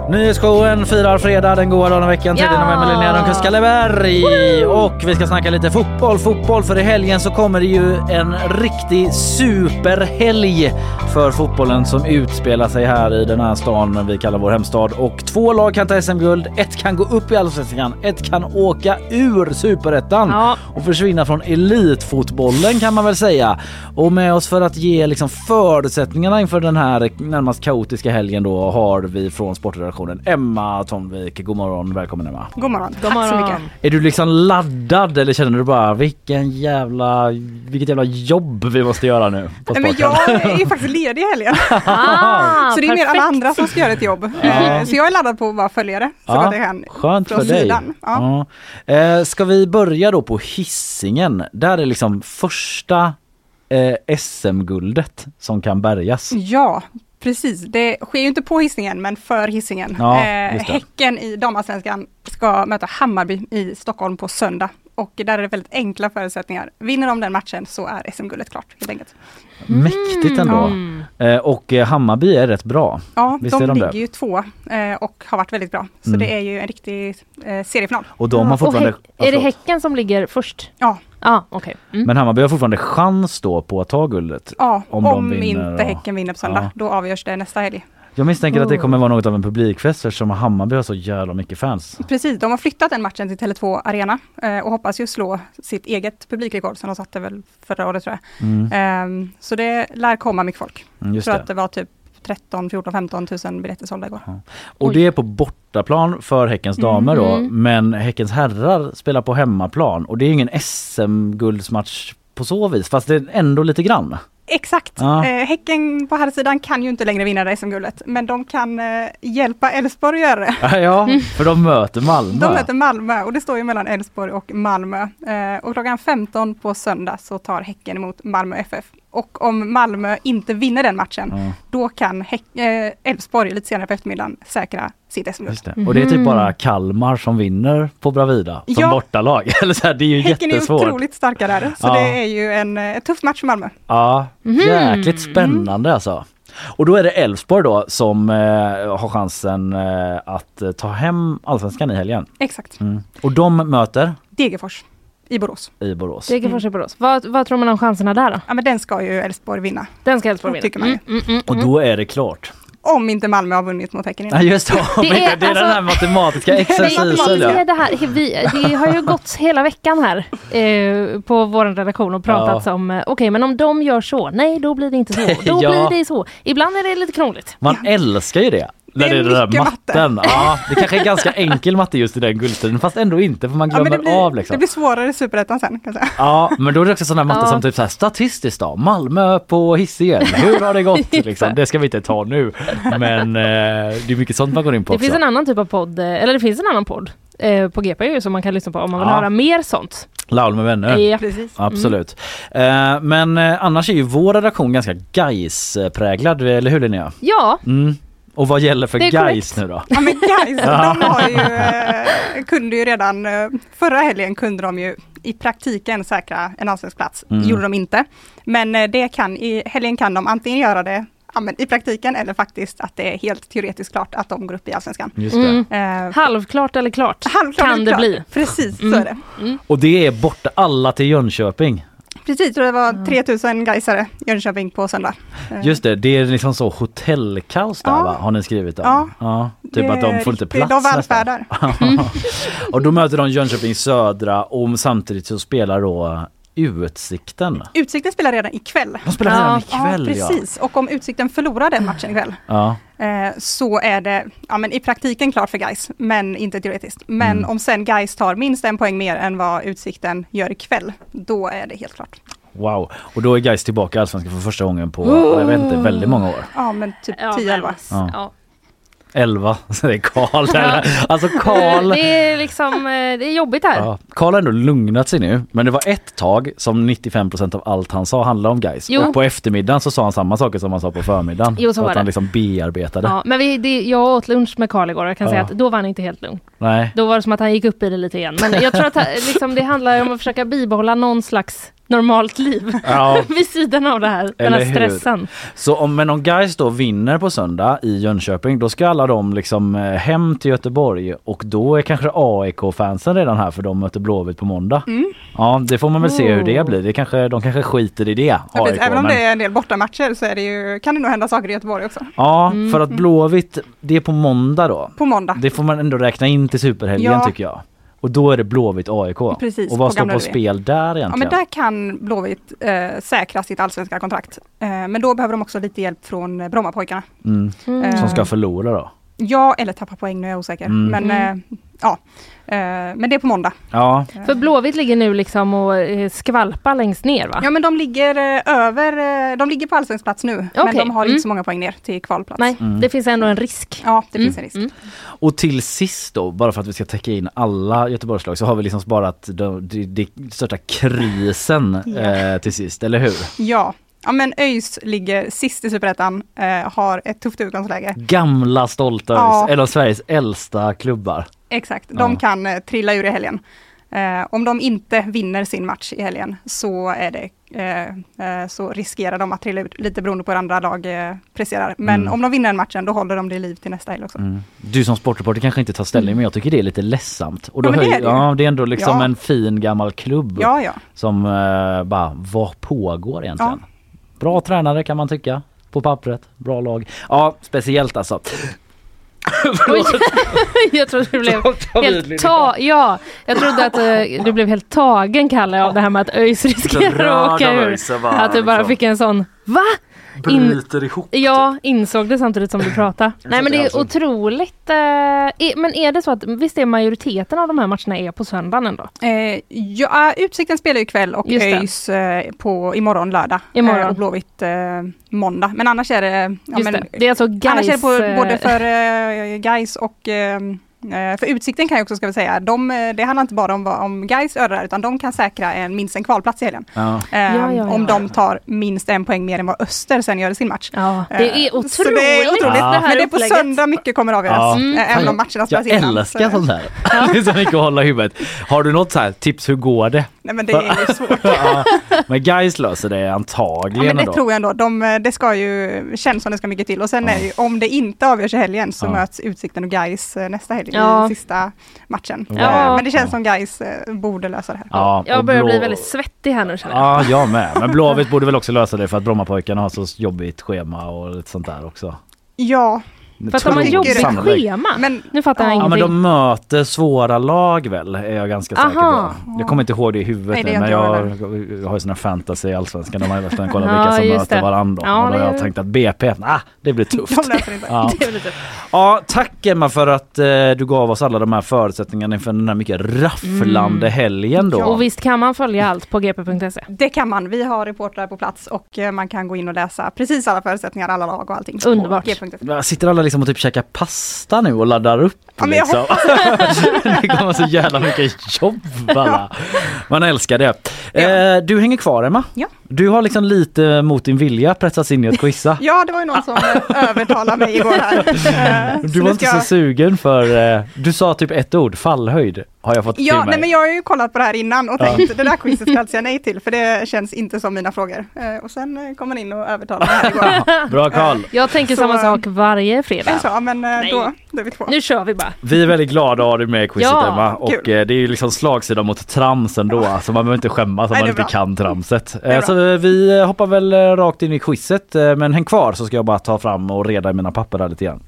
Nyhetsshowen firar fredag den goda dagen i veckan 3 Ja! november Linnea Rönnqvist Kalleberg. Och vi ska snacka lite fotboll. Fotboll för i helgen så kommer det ju en riktig superhelg för fotbollen som utspelar sig här i den här stan vi kallar vår hemstad. Och två lag kan ta SM-guld. Ett kan gå upp i Allsvenskan. Ett kan åka ur Superettan Ja. och försvinna från elitfotbollen kan man väl säga. Och med oss för att ge liksom förutsättningarna inför den här närmast kaotiska helgen då har vi från sportredaktionen Emma Tonvik. God morgon, välkommen Emma. God morgon. God Tack så morgon. mycket. Är du liksom laddad eller känner du bara vilken jävla, vilket jävla jobb vi måste göra nu på Nej, men jag är ju faktiskt ledig i helgen. Ah, så det är mer alla perfekt. andra som ska göra ett jobb. Ja. Så jag är laddad på att bara följa det så Ja, gott jag kan. Skönt för dig. sidan. Ja. Ja. Eh, ska vi börja då på hissingen Där är liksom första eh, SM-guldet som kan bärgas. Ja, precis. Det sker ju inte på hissingen men för hissingen. Ja, eh, häcken i damallsvenskan ska möta Hammarby i Stockholm på söndag. Och där är det väldigt enkla förutsättningar. Vinner de den matchen så är SM-guldet klart helt enkelt. Mäktigt ändå. Mm. Eh, och eh, Hammarby är rätt bra. Ja, Visst är de de det? ligger ju två eh, och har varit väldigt bra. Så Mm. det är ju en riktig eh, seriefinal. Och de har fortfarande... Häck- Ja, är det förlåt. Häcken som ligger först? Ja, Ja, okej. Mm. Men Hammarby har fortfarande chans då på att ta guldet. ja Om om, de vinner inte och- Häcken vinner på söndag. Ja. Då avgörs det nästa helg. Jag misstänker att det Oh. kommer vara något av en publikfest eftersom Hammarby har så jävla mycket fans. Precis, de har flyttat den matchen till Tele2 Arena eh, och hoppas ju slå sitt eget publikrekord som de satte väl förra året tror jag. Mm, Ehm, så det lär komma mycket folk. mm, Jag tror det. att det var typ 13, 14, 15 tusen biljetter sålda igår. Och det är på bortaplan för Häckens damer då. Mm. Men Häckens herrar spelar på hemmaplan och det är ingen SM-guldsmatch på så vis fast det är ändå lite grann. Exakt! Ja. Eh, häcken på här sidan kan ju inte längre vinna det SM-guldet, men de kan eh, hjälpa Elfsborg att göra det. Ja, för de möter Malmö. De möter Malmö och det står ju mellan Elfsborg och Malmö. Eh, och klockan 15 på söndag så tar Häcken emot Malmö FF. Och om Malmö inte vinner den matchen, Ja, då kan eh, Elfsborg lite senare på eftermiddagen säkra sitt SM-guld. just det. Och det är typ Mhm. bara Kalmar som vinner på Bravida som Ja. bortalag. Eller så här, det är ju Häcken är jättesvårt. otroligt starka där, så Ja. det är ju en eh, tuff match för Malmö. Ja, Mhm. jäkligt spännande alltså. Och då är det Elfsborg då som eh, har chansen eh, att eh, ta hem allsvenskan i helgen. Exakt. Mm. Och de möter Degerfors i Borås. i Borås. Degerfors i Borås. Vad, vad tror man om chanserna där då? Ja men den ska ju Elfsborg vinna. Den ska Elfsborg vinna. Tycker man ju. Mm, mm, mm, Och mm. då är det klart. Om inte Malmö har vunnit mot Häcken innan. Nej just det, det Det är, det är den alltså- här matematiska exercisen. det, ja. är det, här, vi, det har ju gått hela veckan här eh, på vår redaktion och pratats om, eh, okej men om de gör så, nej då blir det inte så, då Ja. blir det så. Ibland är det lite krångligt. Man älskar ju det. När Det det är är den där mycket matte. matten. Ja, det kanske är ganska enkel matte just i den guldstriden fast ändå inte för man Ja, glömmer det, blir, av liksom. det blir svårare i Superettan sen. Kan jag säga. Ja men då är det också sådana matte Ja. som typ så här, statistiskt då, Malmö på Hisingen, hur har det gått? Liksom. Det ska vi inte ta nu. Men eh, det är mycket sånt man går in på Det också. finns en annan typ av podd, eh, eller det finns en annan podd eh, på GP ju som man kan lyssna på om man vill Ja. höra mer sånt. Laul med vänner. Ja. Precis. Absolut. Eh, men eh, annars är ju vår redaktion ganska Gais-präglad, eller hur Linnea? ja, Mm. Och vad gäller för korrekt. nu då? Ja men guys, de har ju, eh, kunde ju redan, eh, förra helgen kunde de ju i praktiken säkra en allsvensk plats. Mm. gjorde de inte. Men eh, det kan, i helgen kan de antingen göra det ja, men i praktiken eller faktiskt att det är helt teoretiskt klart att de går upp i allsvenskan. Just det. mm. Eh, halvklart eller klart halvklart kan det klart. bli. Precis, Mm. så är det. Och det är borta alla till Jönköping. Precis, det var 3000 Gaisare i Jönköping på söndag. Eh, Just det, det är liksom så hotellkaos där Ja. va? Har ni skrivit om? Ja. ja typ det att de får inte plats De välfärdar. och då möter de Jönköping Södra och samtidigt så spelar då Utsikten. Utsikten spelar redan ikväll. De spelar Ja. redan ikväll ja, precis. Och om Utsikten förlorar den matchen ikväll ja. eh, så är det ja, men i praktiken klart för Gais, men inte teoretiskt. Men Mm. om sen Gais tar minst en poäng mer än vad Utsikten gör ikväll, då är det helt klart. Wow. Och då är Gais tillbaka i Allsvenskan för första gången på, Oh. jag vet inte, väldigt många år. Ja, men typ Ja, 10-11. men- Ja. Ja. 11, så det är Karl där. Alltså Karl Det är liksom, eh, det är jobbigt här. Ja, Karl har ändå lugnat sig nu men det var ett tag som 95% av allt han sa handlade om guys. Jo. Och på eftermiddagen så sa han samma saker som han sa på förmiddagen. Jo, så var att det. han liksom bearbetade. Ja, men vi, det, jag åt lunch med Karl igår och jag kan Ja. säga att då var han inte helt lugn. Nej. Då var det som att han gick upp i det lite igen. Men jag tror att liksom, det handlar om att försöka bibehålla någon slags normalt liv Ja, vid sidan av det här, den Eller här hur? stressen. så om, men om guys då vinner på söndag i Jönköping då ska alla de liksom eh, hem till Göteborg och då är kanske AIK-fansen redan här för de möter Blåvitt på måndag. Mm. Ja det får man väl se hur det Oh. blir. Det kanske, de kanske skiter i det. Ja, AIK, precis. Även om men- det är en del bortamatcher så är det ju, kan det nog hända saker i Göteborg också. Ja Mm. för att Blåvitt det är på måndag då. På måndag. Det får man ändå räkna in till superhelgen Ja. tycker jag. Och då är det Blåvitt AIK. Precis, och vad står på spel där egentligen? Ja men där kan Blåvitt eh, säkra sitt allsvenska kontrakt. Eh, men då behöver de också lite hjälp från eh, Brommapojkarna. mm. Mm. Som ska förlora då? Ja, eller tappa poäng, nu är jag osäker. Mm. Men Mm. eh, ja, men det är på måndag. Ja, För Blåvitt ligger nu liksom och eh, skvalpar längst ner va? Ja men de ligger eh, över, eh, de ligger på allsvensk plats nu. Men Okej, de har mm. inte så många poäng ner till kvalplats. Nej, Mm. det finns ändå en risk. Ja, det finns Mm, en risk. mm. och till sist då, bara för att vi ska täcka in alla Göteborgslag så har vi liksom sparat den det, det största krisen Ja. eh, till sist, eller hur? Ja. ja, men ÖIS ligger sist i Superettan, eh, har ett tufft utgångsläge. Gamla stolta Ja. ÖIS, en av Sveriges äldsta klubbar. Exakt, de Ja. kan eh, trilla ur i helgen. Eh, om de inte vinner sin match i helgen så är det eh, eh, så riskerar de att trilla ut lite beroende på hur andra lag eh, presterar. Men Mm. om de vinner den matchen då håller de det i liv till nästa helg också. Mm. Du som sportreporter kanske inte tar ställning men jag tycker det är lite ledsamt. Och då Ja, det höj- är det ja, det är ändå liksom Ja. en fin gammal klubb. Som eh, bara, vad pågår egentligen? Bra tränare kan man tycka. på pappret. Bra lag. Ja, speciellt alltså. Jag trodde du blev helt ta ja, jag trodde att eh, du blev helt tagen Kalle av det här med att ÖIS riskerar att åka ur. Att du bara fick en sån va? In, bryter ihop. ja, insåg det samtidigt som du pratade. Nej men det är alltså. otroligt. Eh, är, men är det så att visst är majoriteten av de här matcherna är på söndagen ändå? Eh, ja, Utsikten spelar ju ikväll och Just. ÖIS eh, på imorgon lördag. Imorgon. Eh, och Blåvitt eh, måndag. Men annars är det... Ja, men, det. det är alltså Annars är det på, eh, både för uh, Gais och eh, eh, för Utsikten kan jag också ska vi säga, de, eh, det handlar inte bara om, om Gais örar utan de kan säkra en, minst en kvalplats i helgen. Ja. Eh, Ja, ja, ja. Om de tar minst en poäng mer än vad Öster sen gör i sin match. Ja, det är Eh, otroligt. Så det är otroligt. Ja. det här Men det är på upplägget. söndag mycket kommer avgöras. Ja. Mm. eh, Även om matcherna Jag spelas innan. älskar så- sånt här. Det är så mycket att hålla i huvudet. Har du något så här tips, hur går det? Nej men det är ju svårt. Ja, men guys löser det Ja, antagligen men det ändå. tror jag ändå. De, eh, det ska ju, känns som det ska mycket till. Och sen är ju, om det inte avgörs i helgen så Ja. möts Utsikten och Gais nästa helg Ja. i sista matchen. Ja. Eh, Men det känns som Gais eh, borde lösa det här. Ja, Jag börjar bli Blå- väldigt svettig här nu känner jag. Ja, jag med. Men Blåvitt borde väl också lösa det för att Brommapojkarna har så jobbigt schema och lite sånt där också. Ja, För att de har jobbigt. Sannolikt. schema. men nu fattar jag Ja, Ja ingenting. men de möter svåra lag väl, är jag ganska säker Aha. på. Jag kommer inte ihåg det i huvudet Nej, det nu men jag, jag jag har ju sån här fantasy i Allsvenskan. De har ju nästan kollat Ja, vilka som möter det. varandra. Ja, och då har jag tänkt att BP, ah, det blir tufft. de. Ja. Det ja, tack Emma för att eh, du gav oss alla de här förutsättningarna inför den här mycket rafflande helgen då. Och visst kan man följa allt på gp.se? Det kan man. Vi har reportrar på plats och eh, man kan gå in och läsa precis alla förutsättningar, alla lag och allting. Underbart. Sitter alla liksom och typ käkar pasta nu och laddar upp Ja, liksom? det kommer så jävla mycket jobb alla. Man älskar det. Eh, du hänger kvar Emma. Ja. Du har liksom lite mot din vilja pressats in i att quizza. Ja, det var ju någon som övertalade mig igår här. Eh, Du var inte så sugen för, eh, du sa typ ett ord, fallhöjd har jag fått till Ja, mig. nej, men jag har ju kollat på det här innan och Ja. tänkt det där quizet ska jag säga nej till för det känns inte som mina frågor. Eh, och sen kom man in och övertalade mig här igår. Bra Karl. Jag tänker Så, samma sak varje fredag. Men så, men då, då är vi två. Nu kör vi bara. Vi är väldigt glada att ha dig med i quizet Ja, Emma och kul. det är ju liksom slagsida mot trams ändå så man behöver inte skämmas om man inte kan tramset. Så vi eh, hoppar väl eh, rakt in i quizet eh, men häng kvar så ska jag bara ta fram och reda i mina papper där lite grann.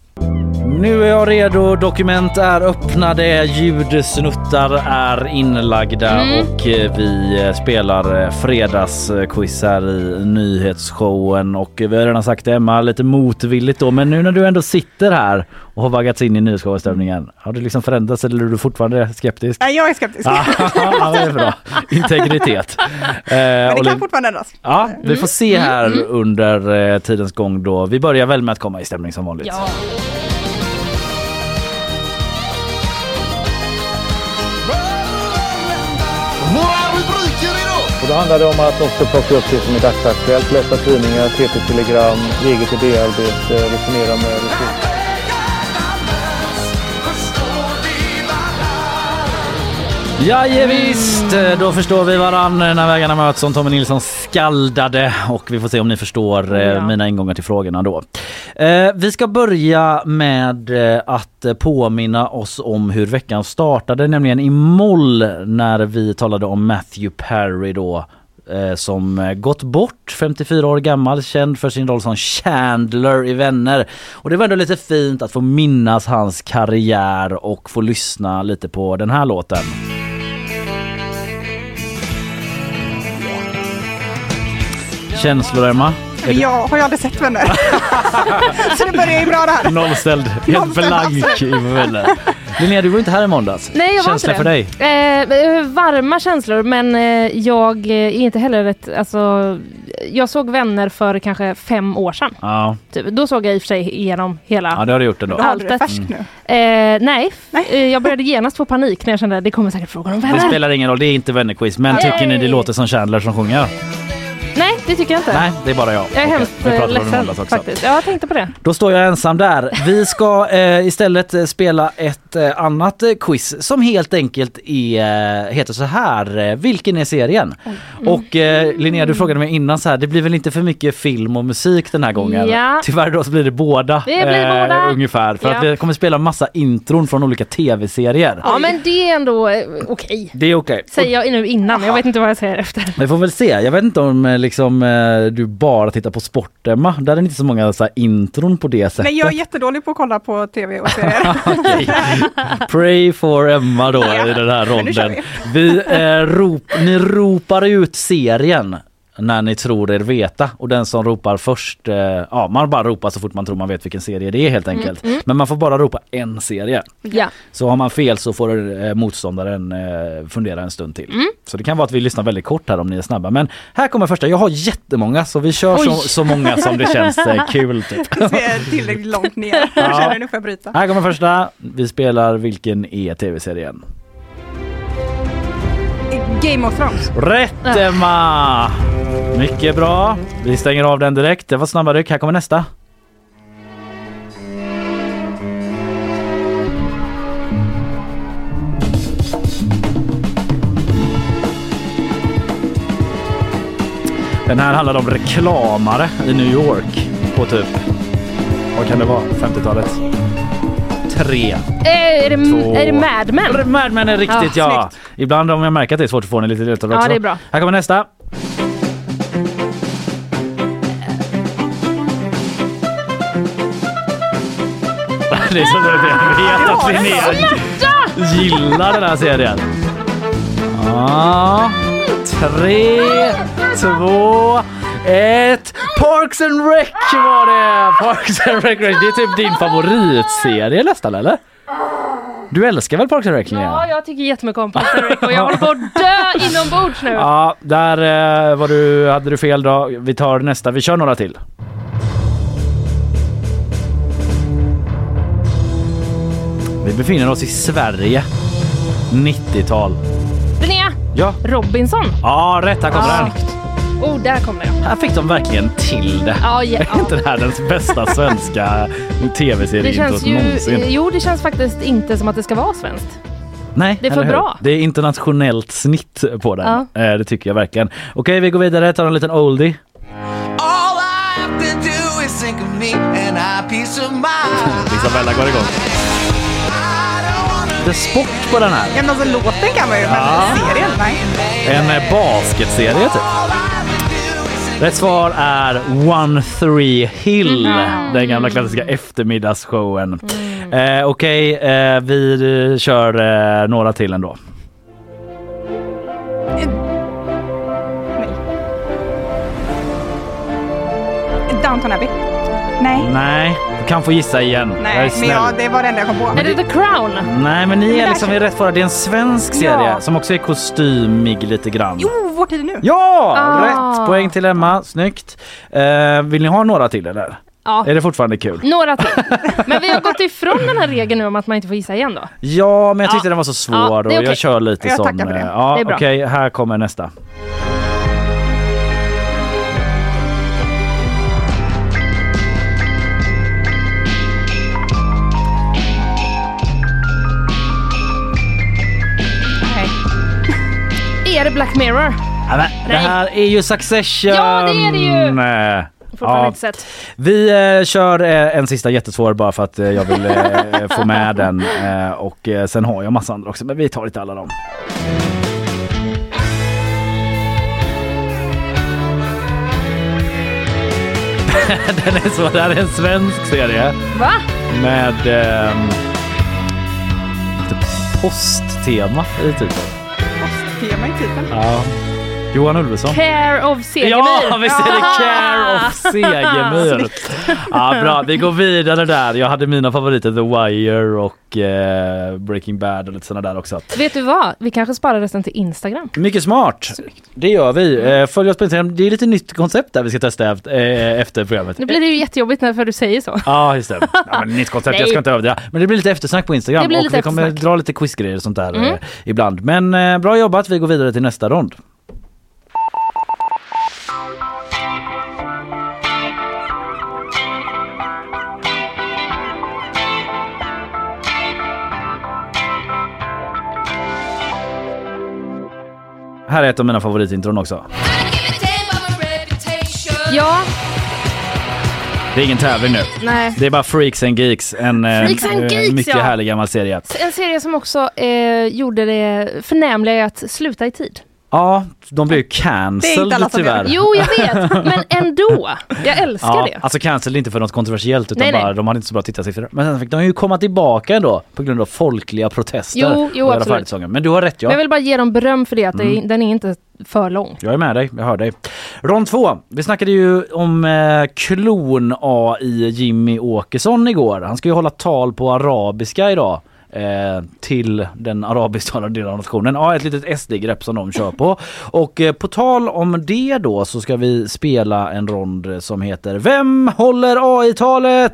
Nu är jag redo, dokument är öppnade, ljudsnuttar är inlagda Mm. och vi spelar fredagsquiz här i nyhetsshowen och vi har redan sagt det Emma lite motvilligt då men nu när du ändå sitter här och har vaggats in i nyhetsshowenstämningen har du liksom förändrats eller är du fortfarande skeptisk? Nej, jag är skeptisk. Ja, ja, det är bra. Integritet. Eh, men det kan fortfarande ändras. Ja, vi får se här under eh, tidens gång då. Vi börjar väl med att komma i stämning som vanligt. Ja. Och då handlar det om att också plocka upp det som är dagsaktuellt, läsa tidningar, TT-telegram, eget idéarbete, resonera med resurser. Ja, visst, då förstår vi varann när vägarna möts som Tommy Nilsson skaldade och vi får se om ni förstår eh, Ja. mina ingångar till frågorna då. Eh, vi ska börja med eh, att påminna oss om hur veckan startade, nämligen i moll när vi talade om Matthew Perry då som gått bort, 54 år gammal, känd för sin roll som Chandler i Vänner. Och det var ändå lite fint att få minnas hans karriär och få lyssna lite på den här låten. Känslor Emma? Är Men du jag har ju aldrig sett vänner. så det börjar ju bra det här. nollställd, helt Nollställd, blank i Vänner? Linnea du var inte här i måndags. Nej, jag var Känsla inte för det. dig? Eh, varma känslor, men eh, jag är inte heller ett... Alltså, jag såg Vänner för kanske fem år sedan. Ja, Typ. Då såg jag i och för sig igenom hela... ja det har du gjort ändå. Det Alltet. färskt nu. Eh, nej, Nej. Eh, jag började genast få panik när jag kände att det kommer säkert frågor om Det Vänner. spelar ingen roll, det är inte vännerquiz. Men Yay! tycker ni det låter som Chandler som sjunger? Nej, det tycker jag inte. Nej, det är bara jag. Jag är Okej, hemskt vi eh, pratade om i ledsen också. faktiskt. Ja, jag tänkte på det. Då står jag ensam där. Vi ska eh, istället eh, spela ett eh, annat eh, quiz som helt enkelt är, eh, heter så här. Eh, vilken är serien? Och eh, Linnea, du frågade mig innan så här. Det blir väl inte för mycket film och musik den här gången? Ja. Tyvärr då så blir det båda. Det blir båda. Ungefär. För att Ja. vi kommer spela massa intron från olika tv-serier. Ja, men det är ändå eh, okej. Det är okej. Säger jag nu innan. Jag vet inte vad jag säger efter. Vi får väl se. Jag vet inte om eh, liksom eh, du bara tittar på sport Emma. Där är det inte så många så här, intron på det sättet. Nej, jag är jättedålig på att kolla på tv och serier. Okej. Pray for Emma då i den här ronden. Vi, eh, rop, ni ropar ut serien när ni tror er veta och den som ropar först, eh, ja man bara ropar så fort man tror man vet vilken serie det är helt enkelt. Men man får bara ropa en serie. Ja. Så har man fel så får eh, motståndaren eh, fundera en stund till. Mm. Så det kan vara att vi lyssnar väldigt kort här om ni är snabba. Men här kommer första, jag har jättemånga så vi kör så, så många som det känns eh, kul. Typ. Tillräckligt långt ner. Jag känner nu får jag bryta. Här kommer första, vi spelar vilken är tv-serien? Game of Thrones. Rätt Emma! Mycket bra. Vi stänger av den direkt. Det var snabba ryck. Här kommer nästa. Den här handlar om reklamare i New York på typ, vad kan det vara, 50-talet? Tre. Eh, är, det, Två. är det Mad Men? Mad Men är riktigt Ja, ja. Ibland om jag märker att det är svårt att få den lite ledtråd också. Ja, det är bra. Här kommer nästa. Det är så att jag vet att Linnea gillar den här serien. Ja, tre, två, ett. Parks and Rec var det! Parks and Recreation. Det är typ din favoritserie nästan eller? Du älskar väl Parks and Rec? Ja, jag tycker jättemycket om Parks and Rec och jag håller på att dö inombords nu. Ja, där eh, var du, hade du fel då. Vi tar nästa. Vi kör några till. Vi befinner oss i Sverige. 90-tal. Linnea, Ja, Robinson. ja rätt. Här kommer den. Oh, där kom den. Här fick de verkligen till det. Ja, ja, Är inte det här den bästa svenska Det tv-serien känns ju, någonsin? jo det känns faktiskt inte som att det ska vara svenskt. Nej, det är för eller hur? bra. Det är internationellt snitt på den. Ja. Eh, Det tycker jag verkligen. Okej, vi går vidare. Tar en liten oldie. All I have to do is think of me and I peace of mind. Isabella går igång. Är sport på den här. Ja, men alltså låten kan man ju, men serien, nej. En eh, basketserie typ. Rätt svar är One Three Hill, den gamla klassiska eftermiddagsshowen. Eh, Okej, eh, vi eh, kör eh, några till ändå. Downton Abbey. Nej. Nej, kan få gissa igen. Jag är Nej, men snäll. ja, det var det enda jag kom på. Är det The Crown? Nej, men ni är liksom i rätt fara. Det är en svensk serie som också är kostymig lite grann. Jo, Vår tid är nu. Ja, Ah. rätt poäng till Emma. Snyggt. Eh, vill ni ha några till eller? Ja, Är det fortfarande kul? några till. Men vi har gått ifrån den här regeln nu om att man inte får gissa igen då. Ja, men jag tyckte Ja. den var så svår Ja, det är och okej. jag kör lite Jag som... tackar för det. eh, Ja, Det är bra. Okej, här kommer nästa. Det Black Mirror? Ja, men, det här är ju Succession! Ja, det är det ju. Eh, Ja. Vi eh, kör eh, en sista jättesvår bara för att eh, jag vill eh, få med den eh, och sen har jag massa andra också men vi tar inte alla dem. den är så, det här är en svensk serie Va? med eh, lite posttema i titeln. Ge mig titeln. Ja. Johan Ulveson. Care of Segemyhr. Ja, visst är det Care of Segemyhr. Ja, bra. Vi går vidare där. Jag hade mina favoriter The Wire och eh, Breaking Bad och lite sådana där också. Vet du vad? Vi kanske sparar resten till Instagram. Mycket smart. Det gör vi. Eh, följ oss på Instagram. Det är lite nytt koncept där vi ska testa efter, eh, efter programmet. Nu blir det ju jättejobbigt när för du säger så. Ja, just det. Ja, men nytt koncept, jag ska inte överdriva. Men det blir lite eftersnack på Instagram Det blir och vi kommer dra lite quizgrejer och sånt där Mm. eh, ibland. Men eh, bra jobbat, vi går vidare till nästa rond. Här är ett av mina favoritintron också. Ja, Det är ingen tävling nu. nej. Det är bara Freaks and Geeks, en eh, Freaks and eh, Geeks, mycket ja. härlig gammal serie. En serie som också eh, gjorde det förnämliga att sluta i tid. Ja, de blev ju cancelled tyvärr. Jo, jag vet, men ändå. Jag älskar Ja, det. alltså cancelled inte för något kontroversiellt utan Nej, nej. bara de hade inte så bra tittarsiffror. Men sen fick de ju komma tillbaka ändå på grund av folkliga protester. Jo, jo, absolut. Men du har rätt ja. Men jag vill bara ge dem beröm för det, att Mm. den är inte för lång. Jag är med dig, jag hör dig. Rond två. Vi snackade ju om eh, klon-AI Jimmy Åkesson igår. Han ska ju hålla tal på arabiska idag. Eh, till den arabisktalande delen av nationen. Ja, ett litet SD-grepp som de kör på. Och eh, på tal om det då så ska vi spela en rond som heter Vem håller AI-talet?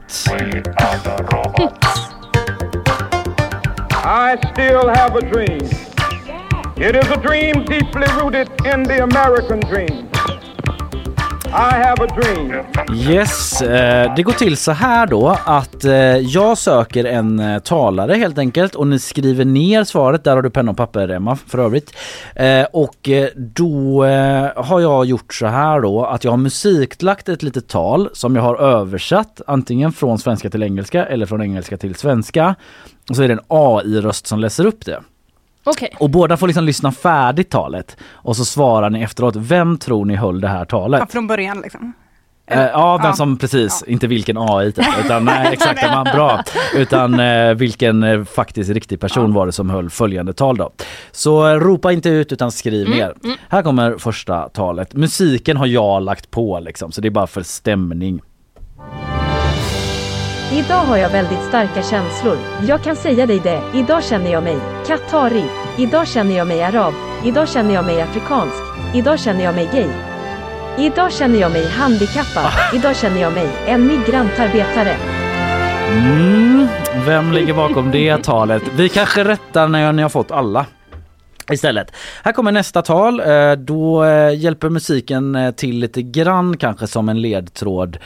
I still have a dream. It is a dream deeply rooted in the American dream. Yes, eh, det går till så här då att eh, jag söker en eh, talare helt enkelt och ni skriver ner svaret. Där har du penna och papper Emma för övrigt. Eh, och eh, då eh, har jag gjort så här då att jag har musiklagt ett litet tal som jag har översatt antingen från svenska till engelska eller från engelska till svenska. Och så är det en AI-röst som läser upp det. Okej. Och båda får liksom lyssna färdigt talet och så svarar ni efteråt. Vem tror ni höll det här talet? Ja, från början liksom. Eh, ja, vem Ja. som precis, inte vilken AI typ, utan nej, exakt, man, bra. Utan eh, vilken eh, faktiskt riktig person var det som höll följande tal då. Så eh, ropa inte ut utan skriv ner. Här kommer första talet. Musiken har jag lagt på liksom, så det är bara för stämning. Idag har jag väldigt starka känslor. Jag kan säga dig det. Idag känner jag mig Qatari. Idag känner jag mig arab. Idag känner jag mig afrikansk. Idag känner jag mig gay. Idag känner jag mig handikappad. Idag känner jag mig en migrantarbetare. Mm, vem ligger bakom det talet? Vi kanske rättar när ni har fått alla. Istället. Här kommer nästa tal. Eh, då eh, hjälper musiken eh, till lite grann kanske som en ledtråd.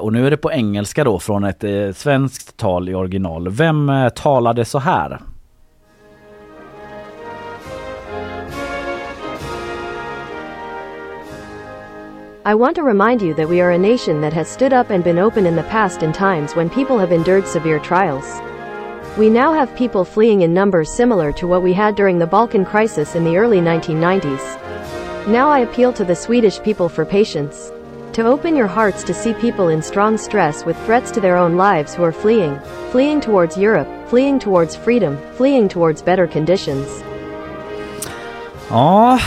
Och nu är det på engelska då från ett svenskt tal i original. Vem talade så här? I want to remind you that we are a nation that has stood up and been open in the past in times when people have endured severe trials. We now have people fleeing in numbers similar to what we had during the Balkan crisis in the early 1990s. Now I appeal to the Swedish people for patience. To open your hearts to see people in strong stress with threats to their own lives who are fleeing, fleeing towards Europe, fleeing towards freedom, fleeing towards better conditions. Ja,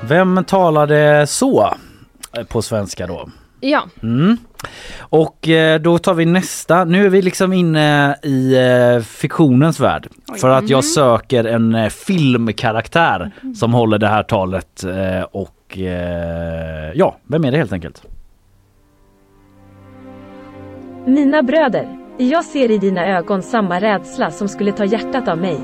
vem talade så? Eh, På svenska då. Ja, Mm. Och eh, då tar vi nästa. Nu är vi liksom inne i eh, fiktionens värld. För att jag söker en eh, filmkaraktär som håller det här talet. Och ja, vem är det helt enkelt? Mina bröder, jag ser i dina ögon samma rädsla som skulle ta hjärtat av mig.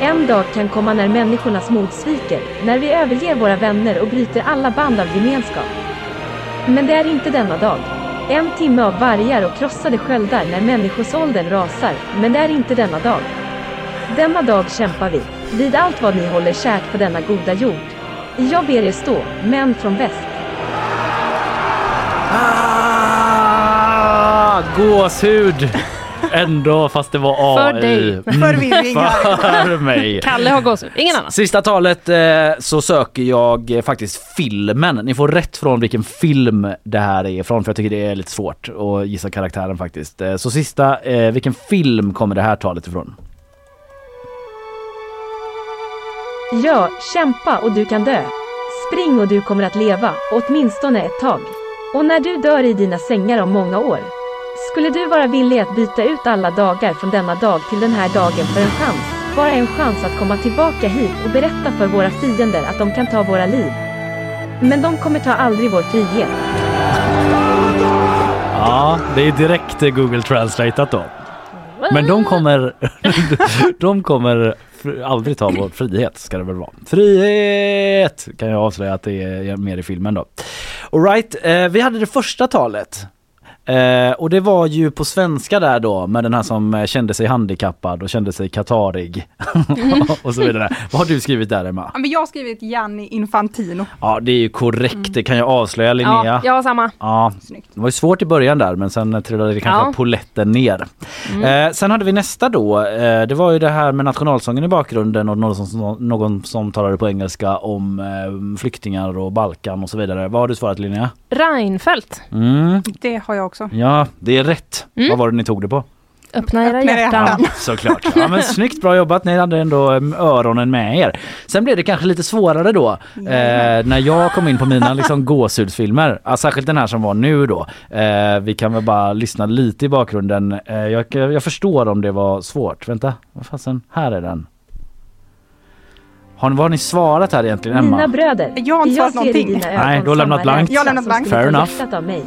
En dag kan komma när människornas mod sviker, när vi överger våra vänner och bryter alla band av gemenskap. Men det är inte denna dag. En timme av vargar och krossade sköldar när människosåldern rasar, men det är inte denna dag. Denna dag kämpar vi, vid allt vad ni håller kärt på denna goda jord. Jag ber er stå, män från väst. Ah, gåshud! Ändå fast det var AI. För dig. Förvirring här. För mig. Kalle har gåshud, ingen annan. Sista talet eh, så söker jag eh, faktiskt filmen. Ni får rätt från vilken film det här är ifrån för jag tycker det är lite svårt att gissa karaktären faktiskt. Eh, så sista, eh, vilken film kommer det här talet ifrån? Ja, kämpa och du kan dö. Spring och du kommer att leva, åtminstone ett tag. Och när du dör i dina sängar om många år, skulle du vara villig att byta ut alla dagar från denna dag till den här dagen för en chans, bara en chans att komma tillbaka hit och berätta för våra fiender att de kan ta våra liv. Men de kommer ta aldrig vår frihet. Ja, det är direkt eh, Google Translateat då. Men de kommer, de kommer aldrig ta vår frihet ska det väl vara. Frihet kan jag avslöja att det är mer i filmen då. Alright, eh, vi hade det första talet. Eh, och det var ju på svenska där då med den här som eh, kände sig handikappad och kände sig katarig. och så vidare. Vad har du skrivit där Emma? Ja, men jag har skrivit Gianni Infantino. Ja det är ju korrekt, det kan jag avslöja Linnea. Ja, jag har samma. Ja, Snyggt. det var ju svårt i början där men sen trillade det kanske Ja. poletten ner. Eh, sen hade vi nästa då. Eh, det var ju det här med nationalsången i bakgrunden och någon som, någon som talade på engelska om eh, flyktingar och Balkan och så vidare. Vad har du svarat Linnea? Reinfeldt. Mm, Det har jag också. ja, det är rätt. Vad var det ni tog det på? Öppna era Öppna hjärtan. hjärtan. Såklart. Ja, men snyggt, bra jobbat. Ni hade ändå eh, öronen med er. Sen blev det kanske lite svårare då eh, när jag kom in på mina liksom, gåshudsfilmer. Ja, särskilt den här som var nu då. Eh, vi kan väl bara lyssna lite i bakgrunden. Eh, jag, jag förstår om det var svårt. Vänta, vad fasen, här är den. Har ni, vad har ni svarat här egentligen Emma? Mina bröder. Jag har inte svarat någonting. Nej, du har lämnat blankt. Jag har lämnat blankt. Fair enough.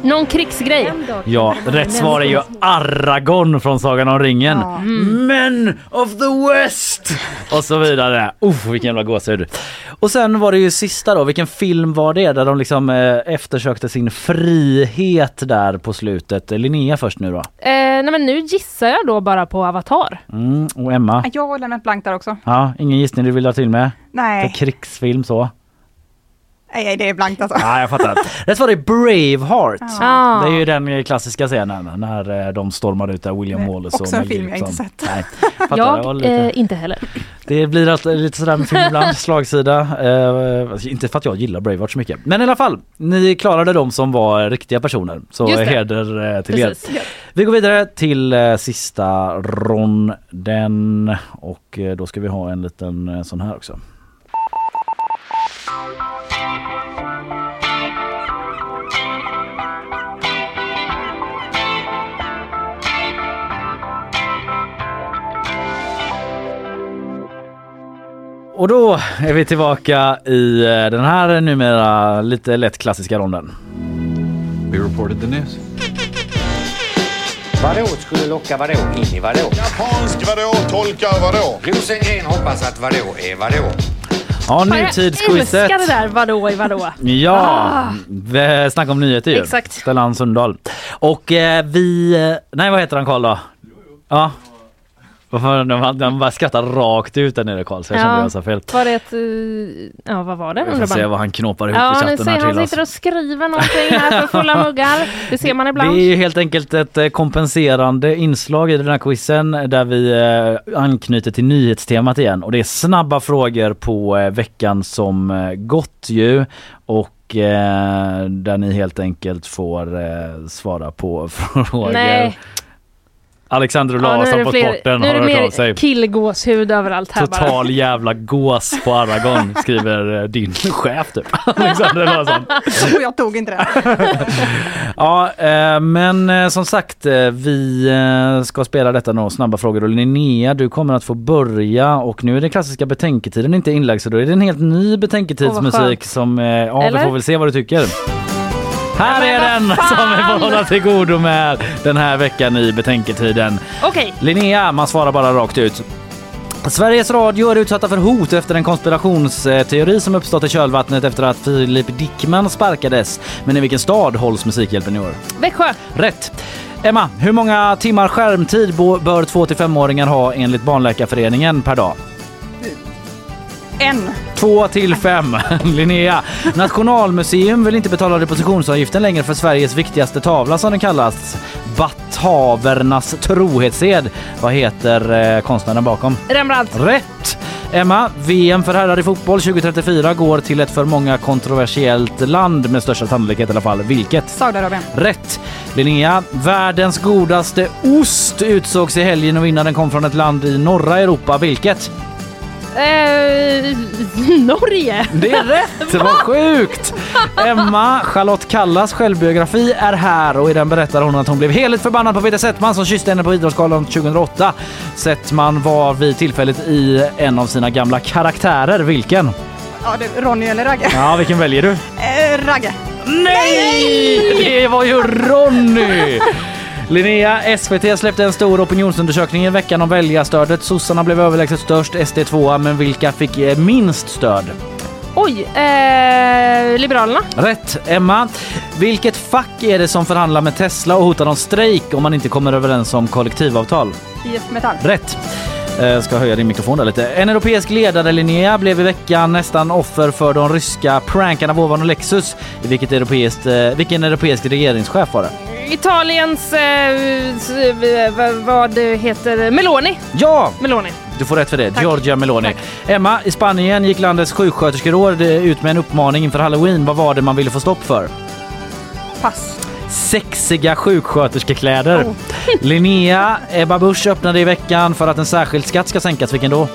Någon krigsgrej. Ja, rätt svar är ju Aragorn från Sagan om ringen. Ja. Men of the West! Och så vidare. Uff, vilken jävla gåshud. Och sen var det ju sista då, vilken film var det där de liksom eh, eftersökte sin frihet där på slutet? Linnea först nu då. Eh, nej men nu gissar jag då bara på Avatar. Mm, och Emma? Jag har lämnat blankt där också. Ja, ingen gissning du vill ha till med? För Nej, krigsfilm så? nej det är blankt alltså. Ja, jag fattar. Rätt var det Braveheart. Ah. Det är ju den klassiska scenen när eh, de stormar ut där, William Wallace och också en film jag inte Gibson. sett. Nej, fattar, jag lite- eh, inte heller. Det blir alltid lite sådär med film ibland, slagsida. Eh, inte för att jag gillar Braveheart så mycket. Men i alla fall, ni klarade de som var riktiga personer. Så heder eh, till er. Precis. Vi går vidare till eh, sista ronden och eh, då ska vi ha en liten eh, sån här också. Och då är vi tillbaka i eh, den här numera lite lätt klassiska ronden. We reported the news. Vadå skulle locka vadå in i vadå? Japansk vadå tolkar vadå? Rosengren hoppas att vadå är vadå? Ja, Fan, jag nutidsquizet. älskar det där vadå i vadå. Ja, Ah. vi snackar om nyheter ju. Exakt. Stellan Sundahl. Och eh, vi... eh, Nej, vad heter han Karl då? Ja. De bara skrattar rakt ut där nere Karl, så jag kände Ja. jag sa fel. Var det ett... eh, Ja vad var det? Vi får se vad han knåpar ihop i Ja ni chatten ser här han till oss. sitter och skriver någonting här för fulla muggar. Det ser man Det ibland. är ju helt enkelt ett eh, kompenserande inslag i den här quizen där vi eh, anknyter till nyhetstemat igen och det är snabba frågor på veckan som gått ju och eh, där ni helt enkelt får eh, svara på frågor. Nej. Alexander Ja, nu är Olausson det på fler- sporten Nu har är det hört av sig. mer killgåshud överallt här bara. Total jävla gås på Aragon skriver eh, din chef typ. Alexander Olausson. Och jag tog inte det. Ja, eh, men eh, som sagt, eh, vi eh, ska spela detta nå snabba frågor och Linnea, du kommer att få börja och nu är den klassiska betänketiden inte inlagd så då är det en helt ny betänketidsmusik skönt. som, eh, ja vi får väl se vad du tycker. Här men är den fan! som vi får hålla till godo med den här veckan i betänketiden. Okej. Linnea, man svarar bara rakt ut. Sveriges Radio är utsatta för hot efter en konspirationsteori som uppstått i kölvattnet efter att Filip Dickman sparkades. Men i vilken stad hålls Musikhjälpen i år? Växjö. Rätt! Emma, hur många timmar skärmtid bör 2-5-åringar ha enligt Barnläkarföreningen per dag? En. Två till fem. Linnea. Nationalmuseum vill inte betala depositionsavgiften längre för Sveriges viktigaste tavla som den kallas. Battavernas trohetsed. Vad heter eh, konstnären bakom? Rembrandt. Rätt! Emma, VM för herrar i fotboll 2034 går till ett för många kontroversiellt land med största sannolikhet i alla fall. Vilket? Saudiarabien. Rätt! Linnea, världens godaste ost utsågs i helgen och vinnaren kom från ett land i norra Europa. Vilket? Eh, Norge. Det är rätt! Vad sjukt! Emma, Charlotte Kallas självbiografi är här och i den berättar hon att hon blev heligt förbannad på Peter Settman som kysste henne på Idrottsgalan 2008. Settman var vid tillfället i en av sina gamla karaktärer. Vilken? Ja, det, Ronny eller Ragge? Ja, vilken väljer du? Eh, Ragge. Nej! Det var ju Ronny! Linnea, SVT släppte en stor opinionsundersökning i veckan om väljarstödet. Sossarna blev överlägset störst, SD 2 men vilka fick eh, minst stöd? Oj, eh, Liberalerna. Rätt. Emma, vilket fack är det som förhandlar med Tesla och hotar om strejk om man inte kommer överens om kollektivavtal? IF Metall. Rätt. Eh, ska höja din mikrofon där lite. En europeisk ledare, Linnea, blev i veckan nästan offer för de ryska prankarna Vovan och Lexus. I vilket europeiskt, eh, vilken europeisk regeringschef var det? Italiens, eh, eh, vad- heter, Meloni. Ja! Meloni. Du får rätt för det. Tack. Giorgia Meloni. Emma, i Spanien gick landets sjuksköterskeråd ut med en uppmaning inför halloween. Vad var det man ville få stopp för? Pass. Sexiga sjuksköterskekläder. Oh. Linnea Ebba Busch öppnade i veckan för att en särskild skatt ska sänkas. Vilken då?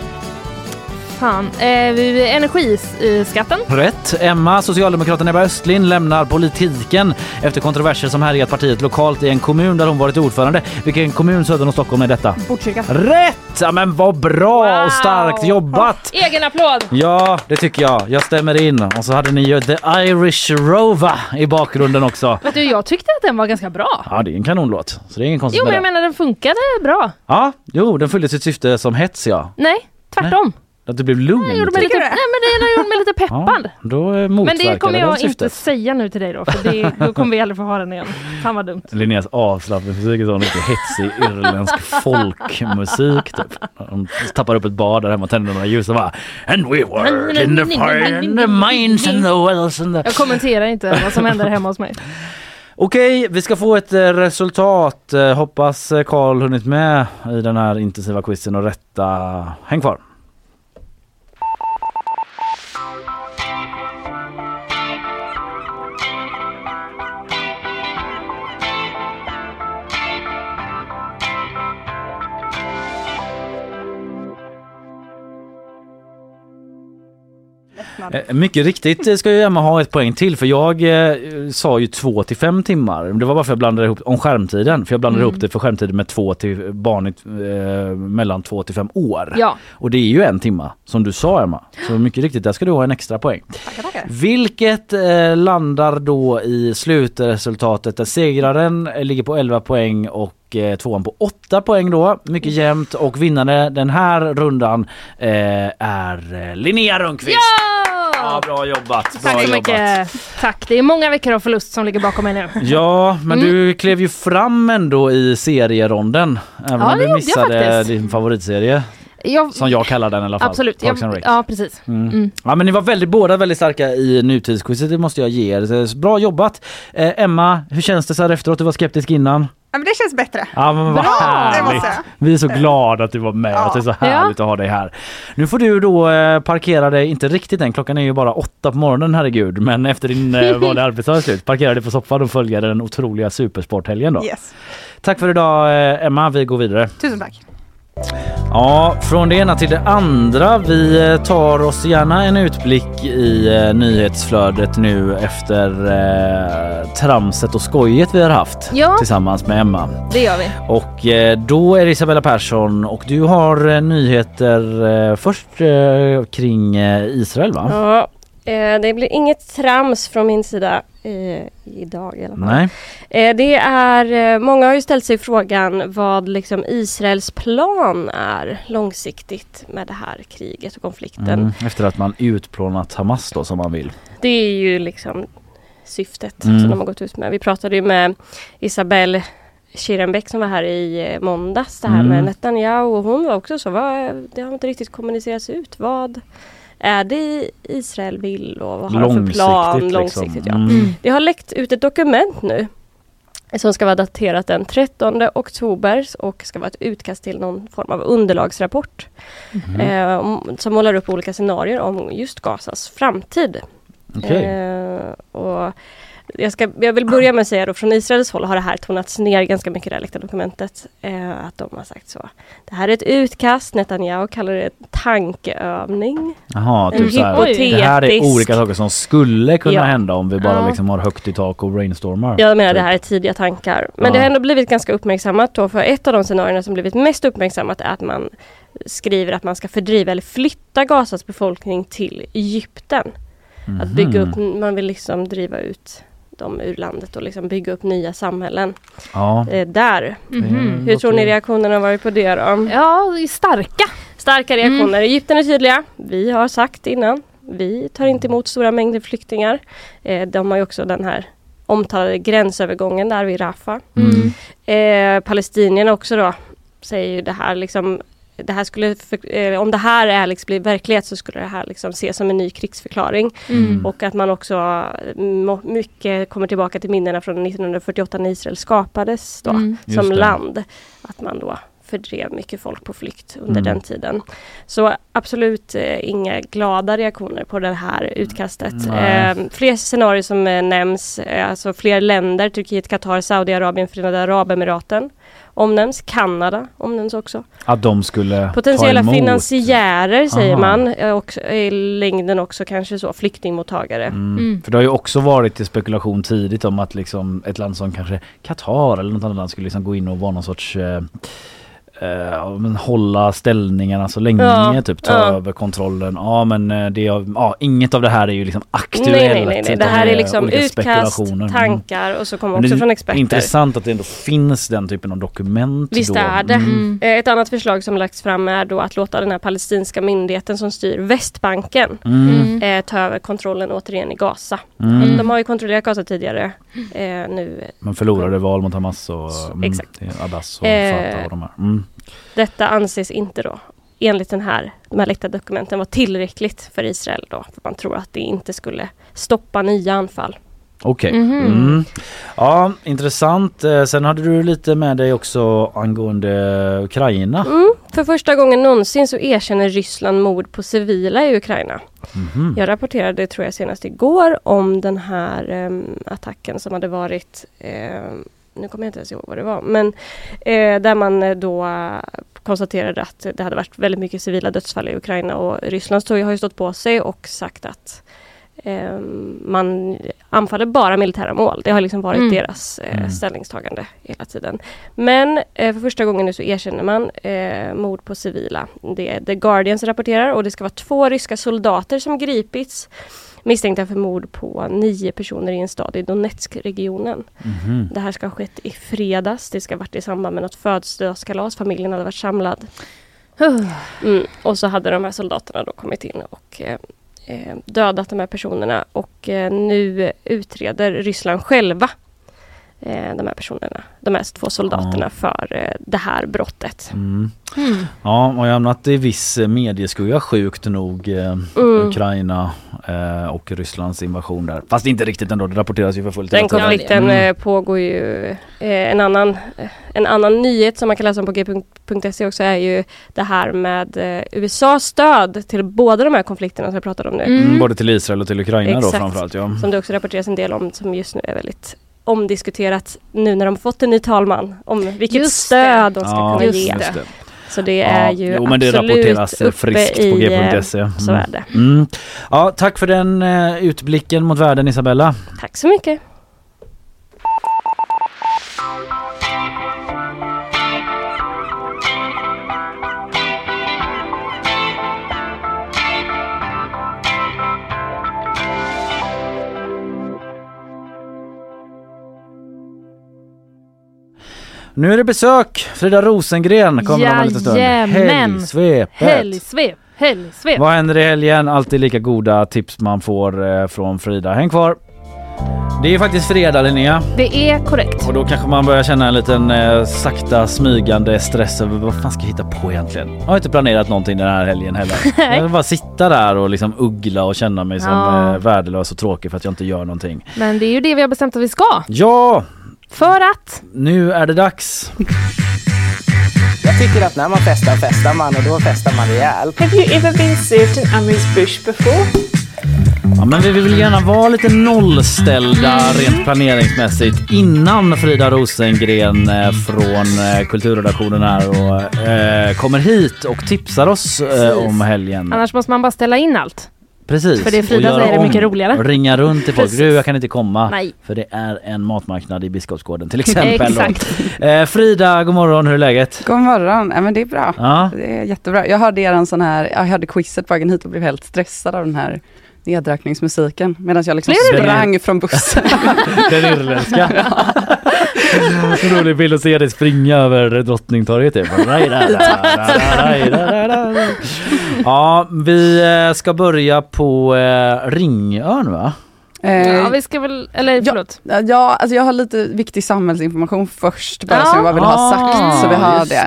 Fan. Eh, energiskatten. Rätt. Emma, Socialdemokraten Ebba Östlin lämnar politiken efter kontroverser som härjat partiet lokalt i en kommun där hon varit ordförande. Vilken kommun söder om Stockholm är detta? Botkyrka. Rätt! Ja, men vad bra och starkt jobbat! Egen applåd! Ja, det tycker jag. Jag stämmer in. Och så hade ni ju The Irish Rover i bakgrunden också. Vet du, jag tyckte att den var ganska bra. Ja, det är en kanonlåt. Så det är ingen konstigt Jo, men jag menar den funkade bra. Ja, jo, den fyllde sitt syfte som hets ja. Nej, tvärtom. Att du blev lugn. Den gjorde mig lite, nej, men den gjorde mig lite peppad. Ja, då eh, Men det kommer det jag syftet. inte säga nu till dig då, för det, då kommer vi aldrig få ha den igen. Fan vad dumt. Linneas avslappningsmusik är sån riktigt hetsig irländsk folkmusik typ. De tappar upp ett bad där hemma och tänder några ljus och bara And we work in the fire and the mines and the wells and the... Jag kommenterar inte vad som händer hemma hos mig. Okej, vi ska få ett eh, resultat. Eh, Hoppas Karl hunnit med i den här intensiva quizen och rätta. Häng kvar. Mycket riktigt eh, ska ju Emma ha ett poäng till för jag eh, sa ju två till fem timmar. Det var bara för att jag blandade ihop om skärmtiden. För jag blandade Mm. ihop det för skärmtiden med två till barnet eh, mellan två till fem år. Ja. Och det är ju en timma som du sa Emma. Så mycket riktigt, där ska du ha en extra poäng. Tackar, tackar. Vilket eh, landar då i slutresultatet där segraren eh, ligger på 11 poäng och eh, tvåan på 8 poäng då. Mycket jämnt och vinnare den här rundan eh, är eh, Linnea Rönnqvist. Ja, bra jobbat! Bra Tack så jobbat. mycket. Tack. Det är många veckor av förlust som ligger bakom mig nu. Ja, men Mm. du klev ju fram ändå i serieronden. Även Ja, om du missade din favoritserie. Jag, Som jag kallar den i alla fall. Absolut. Jag, ja, precis. Mm. Mm. Ja men ni var väldigt, båda väldigt starka i nutidsquizet, det måste jag ge er. Bra jobbat! Eh, Emma, hur känns det så här efteråt? Du var skeptisk innan. Ja, men det känns bättre. Ja men vad Bra, det härligt! måste jag. Vi är så glada att du var med, att det är så härligt att ha dig här. Nu får du då eh, parkera dig, inte riktigt än, klockan är ju bara åtta på morgonen herregud, men efter din eh, vanliga arbetsdag är slut, parkera dig på soffan och följa den otroliga supersporthelgen då. Yes. Tack för idag eh, Emma, vi går vidare. Tusen tack. Ja, från det ena till det andra. Vi eh, tar oss gärna en utblick i eh, nyhetsflödet nu efter eh, tramset och skojet vi har haft Ja. tillsammans med Emma. Det gör vi. Och eh, då är det Isabella Persson och du har eh, nyheter eh, först eh, kring eh, Israel va? Ja, eh, det blir inget trams från min sida eh, idag i alla fall. Nej. Eh, det är, eh, många har ju ställt sig frågan vad liksom Israels plan är långsiktigt med det här kriget och konflikten. Mm, efter att man utplånat Hamas då som man vill. Det är ju liksom syftet Mm. som de har gått ut med. Vi pratade ju med Isabelle Kirenbäck som var här i måndags. Det här Mm. med Netanyahu och hon var också så. Vad, det har inte riktigt kommunicerats ut. Vad är det Israel vill och vad har de för Långsiktigt, plan liksom. långsiktigt? Ja. Mm. Det har läckt ut ett dokument nu som ska vara daterat den 13 oktober och ska vara ett utkast till någon form av underlagsrapport. Mhm. Eh, om- som målar upp olika scenarier om just Gazas framtid. Okej. Eh, och jag, ska, jag vill börja med att säga då från Israels håll har det här tonats ner ganska mycket i det här läckta dokumentet. Eh, att de har sagt så. Det här är ett utkast, Netanyahu kallar det tankeövning. Jaha, typ så här. hypotetisk- Det här är olika saker som skulle kunna Ja. hända om vi bara Ja. liksom har högt i tak och brainstormar. Jag menar det Typ. här är tidiga tankar. Men Ja. det har ändå blivit ganska uppmärksammat då. För ett av de scenarierna som blivit mest uppmärksammat är att man skriver att man ska fördriva eller flytta Gazas befolkning till Egypten. Att bygga Mhm. upp, man vill liksom driva ut dem ur landet och liksom bygga upp nya samhällen. Ja. Eh, där. Mhm. Hur tror ni reaktionerna har varit på det då? Ja, starka. Starka reaktioner. Egypten är tydliga. Vi har sagt innan. vi tar inte emot stora mängder flyktingar. Eh, de har ju också den här omtalade gränsövergången där vid Rafah. Mm. Eh, palestinierna också då säger ju det här liksom det här skulle, för, eh, om det här är liksom blir verklighet så skulle det här liksom ses som en ny krigsförklaring. Mm. Och att man också må, mycket kommer tillbaka till minnena från 1948 när Israel skapades då, Mm. Som land. Att man då fördrev mycket folk på flykt under Mm. den tiden. Så absolut eh, inga glada reaktioner på det här utkastet. Eh, fler scenarier som eh, nämns, eh, alltså fler länder, Turkiet, Qatar, Saudiarabien, Förenade Arabemiraten omnämns. Kanada omnämns också. Att de skulle ta Potentiella emot. finansiärer säger Aha. man eh, och i längden också kanske så flyktingmottagare. Mm. Mm. För det har ju också varit i spekulation tidigt om att liksom ett land som kanske Qatar eller något annat land skulle liksom gå in och vara någon sorts eh, eh, ja, men hålla ställningarna så länge, Ja, typ ta ja. över kontrollen. Ja men eh, det är, ja, inget av det här är ju liksom aktuellt. Nej, nej, nej, nej. Det här är liksom utkast. Mm. tankar och så kommer också är från experter. Intressant att det ändå finns den typen av dokument. Visst då. är det. Mm. Eh, Ett annat förslag som lagts fram är då att låta den här palestinska myndigheten som styr Västbanken Mm. eh, ta över kontrollen återigen i Gaza. Mm. De har ju kontrollerat Gaza tidigare. Eh, nu, Man förlorade val mot Hamas och mm, är Abbas och Eh, Fatah och de här. Mm. detta anses inte då enligt den här, de här läckta dokumenten vara tillräckligt för Israel då. För man tror att det inte skulle stoppa nya anfall. Okej. Mhm. Mm. Ja, intressant. Eh, Sen hade du lite med dig också angående Ukraina. Mm. För första gången någonsin så erkänner Ryssland mord på civila i Ukraina. Mhm. Jag rapporterade, tror jag senast igår, om den här em, attacken som hade varit em, nu kommer jag inte ens ihåg vad det var, men eh, där man eh, då eh, konstaterade att det hade varit väldigt mycket civila dödsfall i Ukraina och Ryssland stod, har ju stått på sig och sagt att em, man anfaller bara militära mål. Det har liksom varit Mm. deras eh, Mm. ställningstagande hela tiden. Men eh, för första gången nu så erkänner man eh, mord på civila. Det är The Guardians rapporterar och det ska vara två ryska soldater som gripits misstänkta för mord på nio personer i en stad i Donetsk-regionen. Mhm. Det här ska ha skett i fredags. Det ska ha varit i samband med något födelsedagskalas. Familjen hade varit samlad. Mm. Och så hade de här soldaterna då kommit in och eh, eh, dödat de här personerna och eh, nu utreder Ryssland själva de här personerna, de här två soldaterna för eh, det här brottet. Mm. Mm. Ja, och jag hamnat i viss eh, medieskugga sjukt nog. Eh, Mm. Ukraina eh, och Rysslands invasion där. Fast inte riktigt ändå, det rapporteras ju för fullt. Den konflikten Mm. eh, pågår ju. Eh, en, annan, eh, en annan nyhet som man kan läsa om på g.se också är ju det här med eh, USAs stöd till båda de här konflikterna som jag pratade om nu. Mm, både till Israel och till Ukraina då Exakt. framförallt. Ja. Som det också rapporteras en del om som just nu är väldigt omdiskuterat nu när de fått en ny talman om vilket Just stöd de ska Ja, kunna just ge. det. Så det Ja, är ju jo, men det absolut rapporteras uppe friskt på i, eh, g.se. Så är det. Mm. Ja, tack för den eh, utblicken mot världen Isabella. Tack så mycket. Nu är det besök! Frida Rosengren kommer om en liten stund. Helgsvepet! Helgsvep, helgsvep. Vad händer i helgen? Alltid lika goda tips man får eh, från Frida. Häng kvar! Det är faktiskt fredag Linnea Det är korrekt. och då kanske man börjar känna en liten eh, sakta smygande stress över vad fan ska jag hitta på egentligen? Jag har inte planerat någonting den här helgen heller. Jag vill bara sitta där och liksom uggla och känna mig som Ja. eh, värdelös och tråkig för att jag inte gör någonting. Men det är ju det vi har bestämt att vi ska. Ja! För att Nu är det dags! Jag tycker att när man festar, festar man och då festar man rejält. Have you ever been served an Amrise bush before? Ja, men vi vill gärna vara lite nollställda rent planeringsmässigt innan Frida Rosengren eh, från eh, kulturredaktionen här och eh, kommer hit och tipsar oss eh, om helgen. annars måste man bara ställa in allt. Precis. För det Frida säger är mycket roligare. Och ringa runt till folk. Du, jag kan inte komma. Nej. För det är en matmarknad i Biskopsgården till exempel. Exakt. Eh, Frida, god morgon. Hur är läget? God morgon, ja, men det är bra. Ja. Det är jättebra. Jag hörde er en sån här, jag hade quizet på vägen hit och blev helt stressad av den här nedräkningsmusiken medan jag liksom sprang från bussen. Den irländska. Rolig bild att se dig springa över Drottningtorget. Typ. Ja, vi eh, ska börja på eh, Ringön va? Ja, vi ska väl, eller förlåt. Eh, Ja, alltså jag har lite viktig samhällsinformation först bara som jag bara vill ha Ah, sagt så vi har det.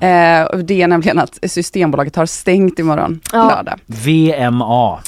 det. Eh, och det är nämligen att Systembolaget har stängt imorgon, lördag. VMA.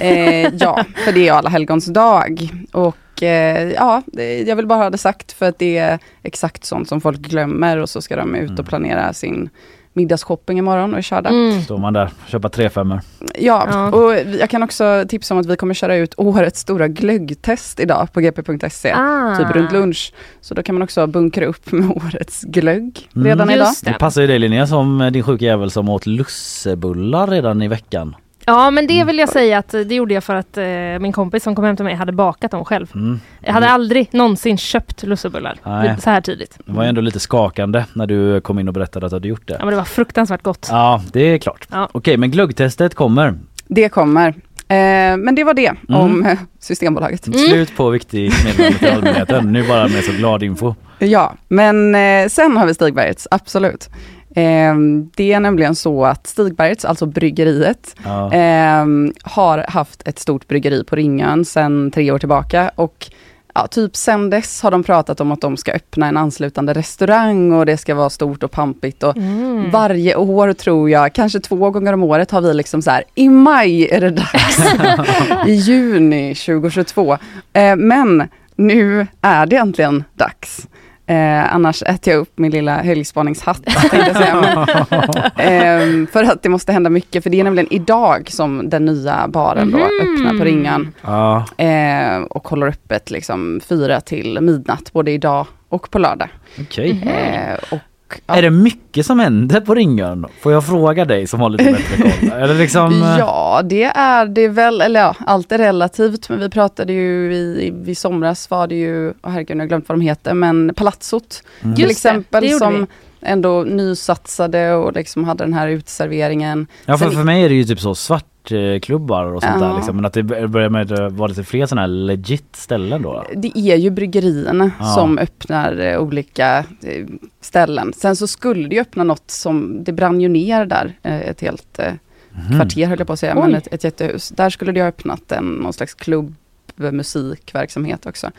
Eh, ja, för det är alla helgons dag. Och eh, ja, det, jag vill bara ha det sagt för att det är exakt sånt som folk glömmer och så ska de ut och planera sin middagsshopping imorgon och är körda. Står man där, köpa tre femmor. Ja, Ja. och jag kan också tipsa om att vi kommer köra ut årets stora glöggtest idag på gp.se, Ah. typ runt lunch. Så då kan man också bunkra upp med årets glögg redan Mm. idag. Det passar ju dig Linnea som eh, din sjuka jävel som åt lussebullar redan i veckan. Ja men det vill jag säga att eh, det gjorde jag för att eh, min kompis som kom hem till mig hade bakat dem själv. Mm. Jag hade aldrig någonsin köpt lussebullar Nej. så här tidigt. Det var ju ändå lite skakande när du kom in och berättade att du hade gjort det. Ja men det var fruktansvärt gott. Ja, det är klart. Ja. Okej, men glöggtestet kommer. Det kommer. Eh, men det var det om eh, Systembolaget. Slut på viktig meddelande till allmänheten. Nu bara med så glad info. Ja, men eh, sen har vi Stigbergets, absolut. Eh, det är nämligen så att Stigbergets, alltså bryggeriet, Ja. eh, har haft ett stort bryggeri på Ringön sedan tre år tillbaka och ja, typ sen dess har de pratat om att de ska öppna en anslutande restaurang och det ska vara stort och pampigt och Mm. varje år tror jag, kanske två gånger om året har vi liksom så här, i maj är det dags. I juni 2022. Eh, men nu är det äntligen dags. Eh, annars äter jag upp min lilla helgspaningshatt. tänkte jag säga. Men, ehm, för att det måste hända mycket, för det är nämligen idag som den nya baren då öppnar på Ringön. Ja. Eh, och håller öppet liksom fyra till midnatt, både idag och på lördag. Okej. Eh, och, ja. Är det mycket som händer på Ringön? Får jag fråga dig som har lite bättre koll? Det liksom... eh, Ja, det är det väl, eller ja, allt är relativt, men vi pratade ju i, i somras var det ju, oh herregud, jag har glömt vad de heter, men Palazzot Mm. till det, exempel det gjorde som ändå nysatsade och liksom hade den här uteserveringen. Ja för, Sen- för mig är det ju typ så svartklubbar och sånt Ja. där liksom. Men att det börjar med att vara lite fler sådana här legit ställen då? Det är ju bryggerierna Ja. som öppnar eh, olika eh, ställen. Sen så skulle det ju öppna något som, det brann ju ner där, eh, ett helt eh, Mhm. kvarter höll jag på att säga, Oj. men ett, ett jättehus. Där skulle det ha öppnat en, någon slags klubbmusikverksamhet också.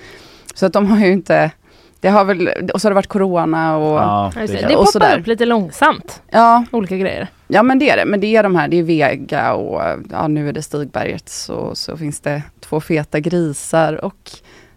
Så att de har ju inte, det har väl, och så har det varit corona och Ja, det det är det poppar sådär. upp lite långsamt, ja, olika grejer. ja men det är det. Men det är de här, det är Vega och ja, nu är det Stigberget så, så finns det två feta grisar och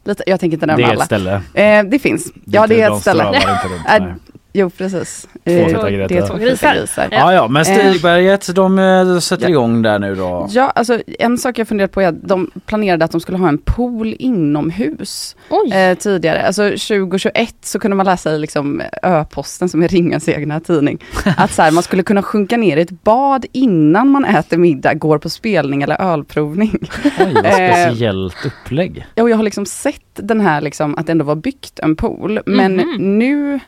lite, jag tänker inte det nämna är alla. ett ställe. Eh, det finns, ja det är ett ställe. inte runt. Jo precis. Två Eh, feta det är två Grisar. grisar. Ja ja, men Eh. Stigberget de eh, sätter Ja. igång där nu då. Ja, alltså en sak jag funderat på är att de planerade att de skulle ha en pool inomhus eh, tidigare. Alltså 2021 så kunde man läsa i liksom Ö-posten som är Ringans egna tidning. Att så här, man skulle kunna sjunka ner i ett bad innan man äter middag, går på spelning eller ölprovning. Oj, vad speciellt upplägg. Ja, och jag har liksom sett den här liksom, att det ändå var byggt en pool. Men Mhm. nu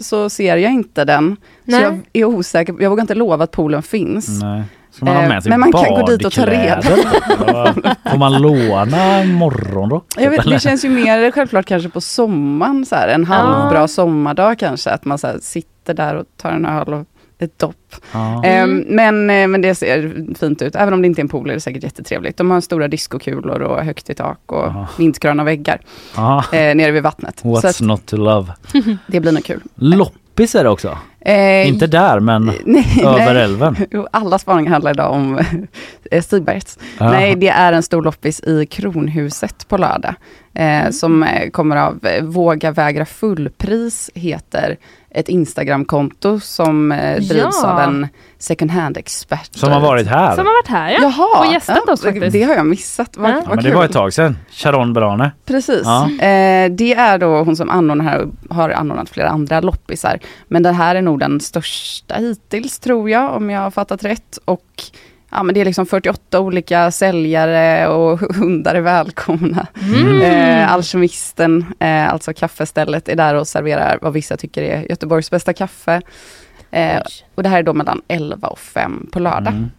så ser jag inte den. Nej. Så jag är osäker, jag vågar inte lova att poolen finns. Nej. Ska man ha Eh, med sig men man kan gå dit och ta badkläder? Får man låna morgonrock? Jag vet, det känns ju mer självklart kanske på sommaren, så här, en halvbra sommardag kanske, att man så här, sitter där och tar en öl och ett dopp. Ja. Ehm, men, eh, men det ser fint ut, även om det inte är en pool är det säkert jättetrevligt. De har stora diskokulor och högt i tak och Aha. mintgröna väggar Ja. eh, nere vid vattnet. What's att not to love? det blir nog kul. Loppis är det också. Eh, Inte där men nej, över nej. älven. Alla spaningar handlar idag om eh, Stigbergets. Ja. Nej, det är en stor loppis i Kronhuset på lördag. Eh, som eh, kommer av Våga vägra fullpris heter ett Instagramkonto som eh, drivs Ja. av en second hand-expert. Som har varit här. Som har varit här ja. Jaha, och gästat oss faktiskt. Det har jag missat. Vad, Ja. Ja, men det var ett tag sedan. Sharon Brane. Precis. Ja. Eh, det är då hon som anordnar här och har anordnat flera andra loppisar. Men det här är nog den största hittills tror jag, om jag har fattat rätt. Och ja, men det är liksom 48 olika säljare och hundar är välkomna. Mm. Eh, Alkemisten, eh, alltså kaffestället, är där och serverar vad vissa tycker är Göteborgs bästa kaffe. Eh, och det här är då mellan 11 och 5 på lördag. Mm.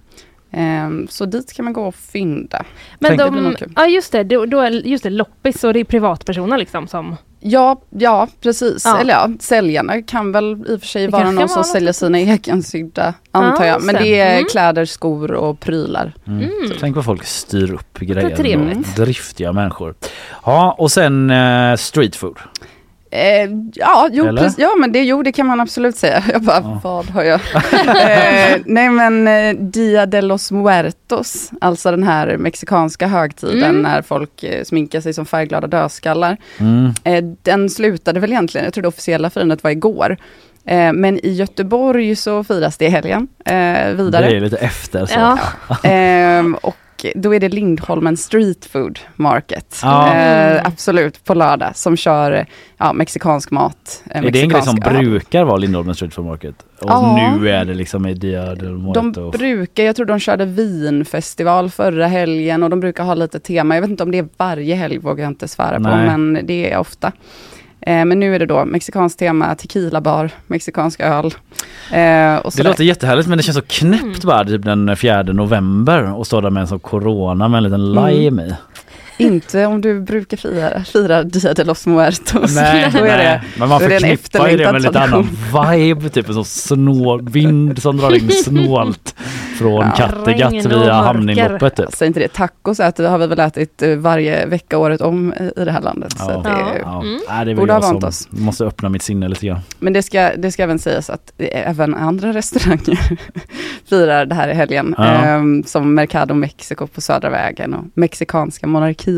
Eh, så dit kan man gå och fynda. Men Tänk, de, ja just det, då, då är, just det, loppis och det är privatpersoner liksom som Ja, ja precis. Ja. Eller ja, säljarna kan väl i och för sig Det vara någon som säljer sina egensydda, antar Ja, jag. Men det. är Mm. kläder, skor och prylar. Mm. Tänk vad folk styr upp grejer. Driftiga människor. Ja och sen eh, street food. Eh, ja, jo, precis, ja, men det, jo, det kan man absolut säga. Jag bara, vad har jag? eh, nej, men eh, Dia de los Muertos, alltså den här mexikanska högtiden Mm. när folk eh, sminkar sig som färgglada dödskallar. Mm. Eh, den slutade väl egentligen, jag tror det officiella firandet var igår. Eh, men i Göteborg så firas det i helgen eh, vidare. Det är lite efter så. Ja. Ehm, och då är det Lindholmen Street Food Market. Ja. Eh, absolut, på lördag som kör ja, mexikansk mat. eh, Är det en grej som mexikansk öl. brukar vara Lindholmen Street Food Market? Och Ja. nu är det liksom i Dia del De Muerto. brukar, jag tror de körde vinfestival förra helgen och de brukar ha lite tema. Jag vet inte om det är varje helg, vågar jag inte svära på, Nej. men det är ofta. Eh, men nu är det då mexikanskt tema, tequila bar, mexikansk öl. Eh, och Det låter jättehärligt men det känns så knäppt Mm. bara typ den 4 november och stå där med en sån corona med en liten Mm. lime i. Inte om du brukar fira, fira Dia de los Muertos. Nej, då är det, men man förknippar ju det med lite annan vibe, typ en sån snål vind som drar in snålt från Ja. Kattegatt via hamninloppet typ. Säg inte det, tacos äter, har vi väl ätit eh, varje vecka året om i det här landet. Så att det, Ja. Ja. Mm. Nej, det Borde ha vant oss. måste öppna mitt sinne lite grann. Men det ska, det ska även sägas att även andra restauranger firar det här i helgen. Ja. Ehm, som Mercado Mexico på Södra vägen och Mexikanska monarkin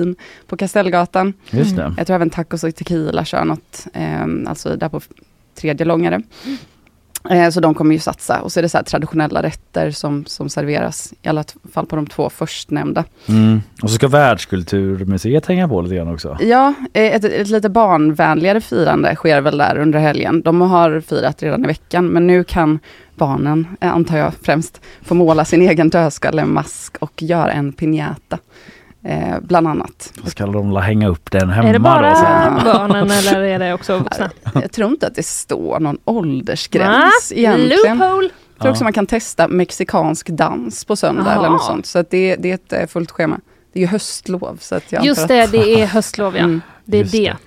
på Kastellgatan. Just det. Jag tror även Tacos och Tequila kör något, ehm, alltså där på tredje långare. Eh, Så de kommer ju satsa och så är det så traditionella rätter som, som serveras, i alla fall på de två förstnämnda. Mm. Och så ska Världskulturmuseet hänga på lite grann också. Ja, eh, ett, ett lite barnvänligare firande sker väl där under helgen. De har firat redan i veckan, men nu kan barnen, eh, antar jag främst, få måla sin egen dödskallemask och göra en piñata. Eh, bland annat. Ska de hänga upp den hemma Är det bara då sen. barnen eller är det också vuxna? Jag tror inte att det står någon åldersgräns Va? egentligen. Loophole! Jag tror också man kan testa mexikansk dans på söndag Jaha. eller något sånt. Så att det, det är ett eh, fullt schema. Det är ju höstlov. Så att jag Just det, att, det är höstlov ja. Mm. Det är Just det. det.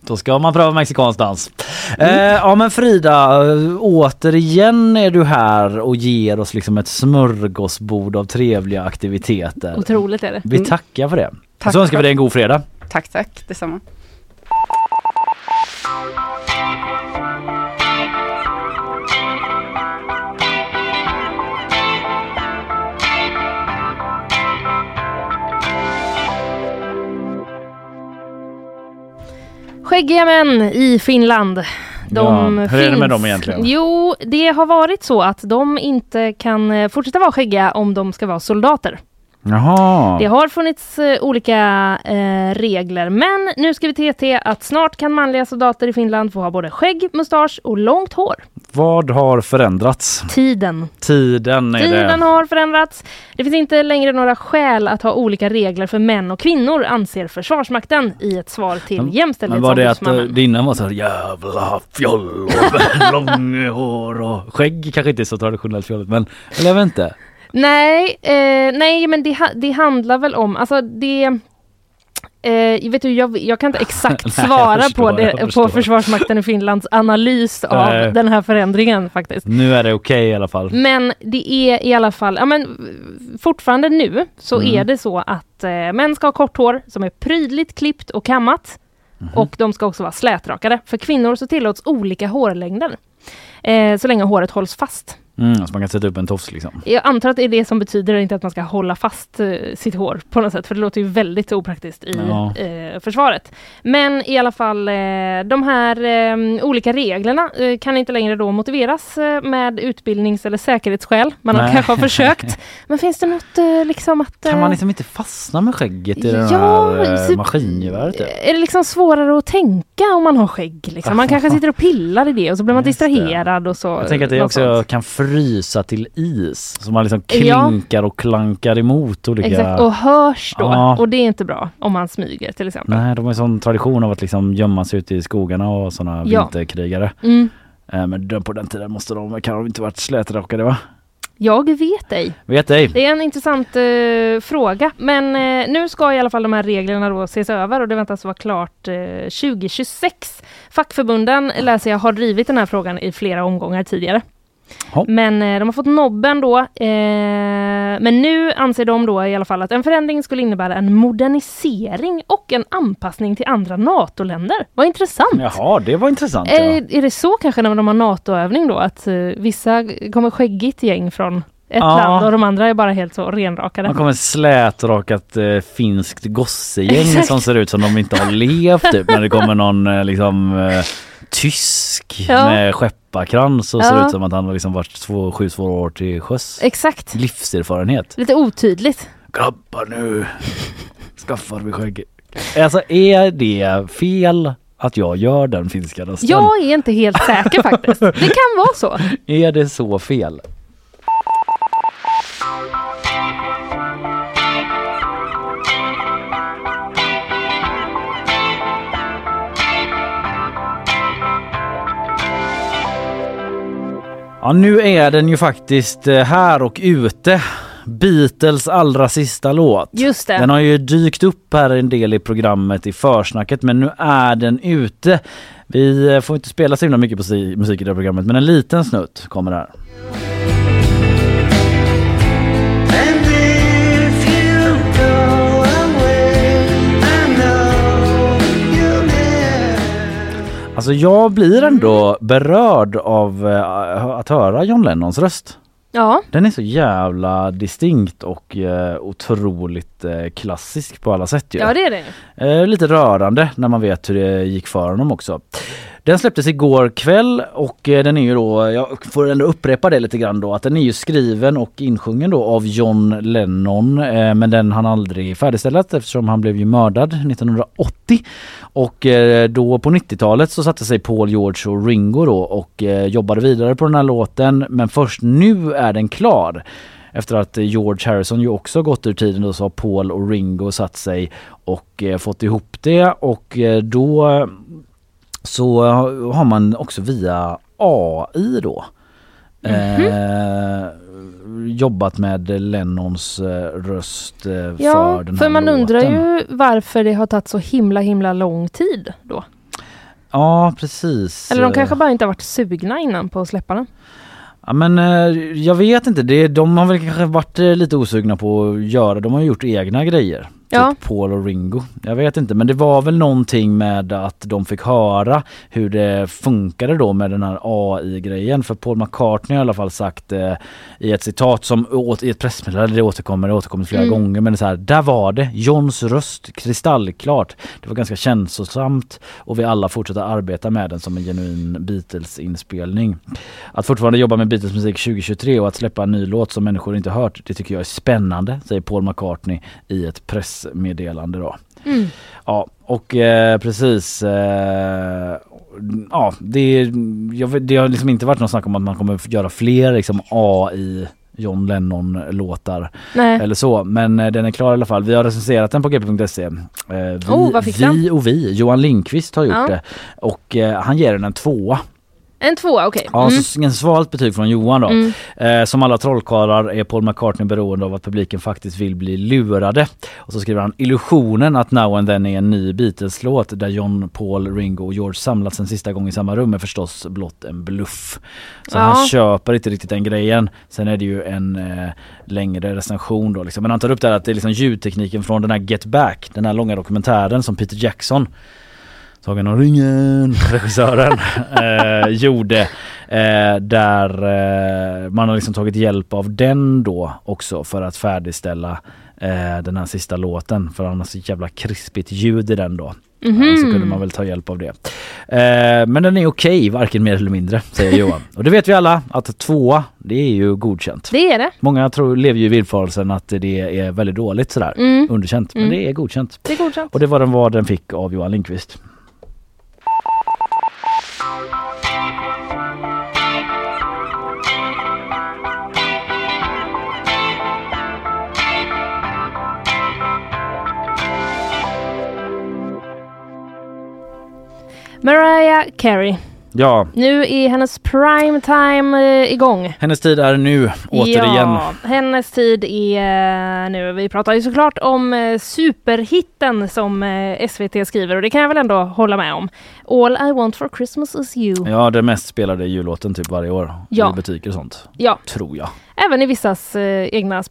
Då ska man pröva mexikansk dans. Eh, ja men Frida, eh, återigen är du här och ger oss liksom ett smörgåsbord av trevliga aktiviteter. Otroligt är det. Vi Mm. tackar för det. Tack, så önskar vi dig en god fredag. Tack, tack. Detsamma. Skäggiga män i Finland. De Ja, hur är det med finns- dem egentligen? Jo, det har varit så att de inte kan eh, fortsätta vara skäggiga om de ska vara soldater. Jaha. Det har funnits eh, olika eh, regler, men nu skriver TT att snart kan manliga soldater i Finland få ha både skägg, mustasch och långt hår. Vad har förändrats? Tiden. Tiden är Tiden det. har förändrats. Det finns inte längre några skäl att ha olika regler för män och kvinnor, anser Försvarsmakten i ett svar till Men var det att eh, Jämställdhetsombudsmannen. det innan var så här jävla fjoll och långhår och skägg kanske inte är så traditionellt fjolligt men eller jag vet inte. Nej, eh, nej men det, det handlar väl om, alltså det Eh, vet du, jag, jag kan inte exakt Nej, svara förstår, på, det, på Försvarsmakten i Finlands analys av Nej. den här förändringen faktiskt. Nu är det okej i alla fall. Men det är i alla fall, ja men fortfarande nu så Mm. är det så att eh, män ska ha kort hår som är prydligt klippt och kammat. Mhm. Och de ska också vara slätrakade. För kvinnor så tillåts olika hårlängder. Eh, så länge håret hålls fast. Mm, så man kan sätta upp en tofs liksom. Jag antar att det är det som betyder inte att man ska hålla fast eh, sitt hår på något sätt, för det låter ju väldigt opraktiskt i Ja. eh, försvaret. Men i alla fall, eh, de här eh, olika reglerna eh, kan inte längre då motiveras eh, med utbildnings eller säkerhetsskäl. Man har kanske har försökt. Men finns det något liksom att... Kan man liksom inte fastna med skägget i det Ja, här eh, typ- maskingeväret? är det liksom svårare att tänka om man har skägg? Liksom? Man kanske sitter och pillar i det och så blir man Just det. distraherad och så. Jag tänker att det också sånt. kan frysa till is. Så man liksom Ja. klinkar och klankar emot olika... Exakt, och hörs då. Ja. Och det är inte bra om man smyger till exempel. Nej, de har en sån tradition av att liksom gömma sig ute i skogarna och såna Ja. vinterkrigare. Mm. Eh, Men på den tiden måste de, kan de inte varit slätrakade va? Jag vet ej. Vet ej. Det är en intressant eh, fråga. Men eh, nu ska i alla fall de här reglerna då ses över och det väntas vara klart eh, 2026. Fackförbunden läser jag har drivit den här frågan i flera omgångar tidigare. Ja. Men eh, de har fått nobben då. Eh, men nu anser de då i alla fall att en förändring skulle innebära en modernisering och en anpassning till andra NATO-länder. Vad intressant! Jaha, det var intressant. Ja. Är, är det så kanske när de har NATO-övning då att eh, vissa kommer skäggigt gäng från ett Ja. land och de andra är bara helt så renrakade? Man kommer slätrakat eh, finskt gossegäng som ser ut som de inte har levt typ när det kommer någon eh, liksom eh, tysk Ja. med skepparkrans och ser Ja. ut som att han har liksom varit två, sju svåra år till sjöss. Exakt. Livserfarenhet. Lite otydligt. Grabbar nu skaffar vi skägg. Alltså är det fel att jag gör den finska rösten? Jag är inte helt säker faktiskt. Det kan vara så. Är det så fel? Ja, nu är den ju faktiskt eh, här och ute. Beatles allra sista låt. Just det. Den har ju dykt upp här en del i programmet i försnacket men nu är den ute. Vi eh, får inte spela så himla mycket på si- musik i det här programmet men en liten snutt kommer här. Alltså jag blir ändå berörd av eh, att höra John Lennons röst. Ja, Den är så jävla distinkt och eh, otroligt eh, klassisk på alla sätt ju. ja det är det. Eh, lite rörande när man vet hur det gick för honom också. Den släpptes igår kväll och eh, den är ju då, jag får ändå upprepa det lite grann då, att den är ju skriven och insjungen då av John Lennon eh, men den han aldrig färdigställt eftersom han blev ju mördad 1980. Och eh, då på 90-talet så satte sig Paul George och Ringo då och jobbade vidare på den här låten men först nu är den klar. Efter att George Harrison ju också gått ur tiden då så har Paul och Ringo satt sig och fått ihop det och då så har har man också via AI då eh, jobbat med Lennons eh, röst eh, Ja, för den här för man låten. undrar ju varför det har tagit så himla himla lång tid då. Ja precis. Eller de Eh, kanske bara inte har varit sugna innan på att släppa den. Ja men eh, jag vet inte, det, de har väl kanske varit eh, lite osugna på att göra, de har gjort egna grejer. Ja. Typ Paul och Ringo. Jag vet inte men det var väl någonting med att de fick höra hur det funkade då med den här AI-grejen. För Paul McCartney har i alla fall sagt eh, i ett citat som åt, i ett pressmeddelande, det återkommer, det återkommer flera Mm. gånger men så här, där var det, Johns röst, kristallklart. Det var ganska känslosamt och vi alla fortsätter arbeta med den som en genuin Beatles-inspelning. Att fortfarande jobba med Beatles musik 2023 och att släppa en ny låt som människor inte hört, det tycker jag är spännande, säger Paul McCartney i ett pressmeddelande då. Mm. Ja, och eh, precis. Eh, ja, det, jag, det har liksom inte varit något snack om att man kommer göra fler liksom AI John Lennon-låtar Nej. eller så. Men eh, den är klar i alla fall. Vi har recenserat den på gp.se. Eh, vi, Oh, vi och vi, Johan Lindqvist har gjort Ja. det. Och eh, han ger den en tvåa. En tvåa, okej. Ja, Mm. så en svalt betyg från Johan då. Mm. Eh, som alla trollkarlar är Paul McCartney beroende av att publiken faktiskt vill bli lurade. Och så skriver han illusionen att Now and Then är en ny Beatles-låt där John, Paul, Ringo och George samlats en sista gång i samma rum är förstås blott en bluff. Så Ja. han köper inte riktigt den grejen. Sen är det ju en eh, längre recension då liksom. Men han tar upp det här att det är liksom ljudtekniken från den här Get Back, den här långa dokumentären som Peter Jackson Sagan om ringen, regissören, eh, gjorde. Eh, där eh, man har liksom tagit hjälp av den då också för att färdigställa eh, den här sista låten. För han har så jävla krispigt ljud i den då. Mhm. Ja, så kunde man väl ta hjälp av det. Eh, men den är okej, varken mer eller mindre, säger Johan. Och det vet vi alla att tvåa, det är ju godkänt. Det är det. Många tror, lever ju i villfarelsen att det är väldigt dåligt sådär, Mm. underkänt. Men Mm. det är godkänt. Det är godkänt. Och det var den vad den fick av Johan Lindqvist. Mariah Carey. Ja, Nu är hennes prime time eh, igång. hennes tid är nu återigen. Ja, hennes tid är eh, nu. Vi pratar ju såklart om eh, superhitten som SVT skriver och det kan jag väl ändå hålla med om. All I want for Christmas is you. Ja, det mest spelade jullåten typ varje år Ja. i butiker och sånt. Ja, Tror jag. även i vissas egna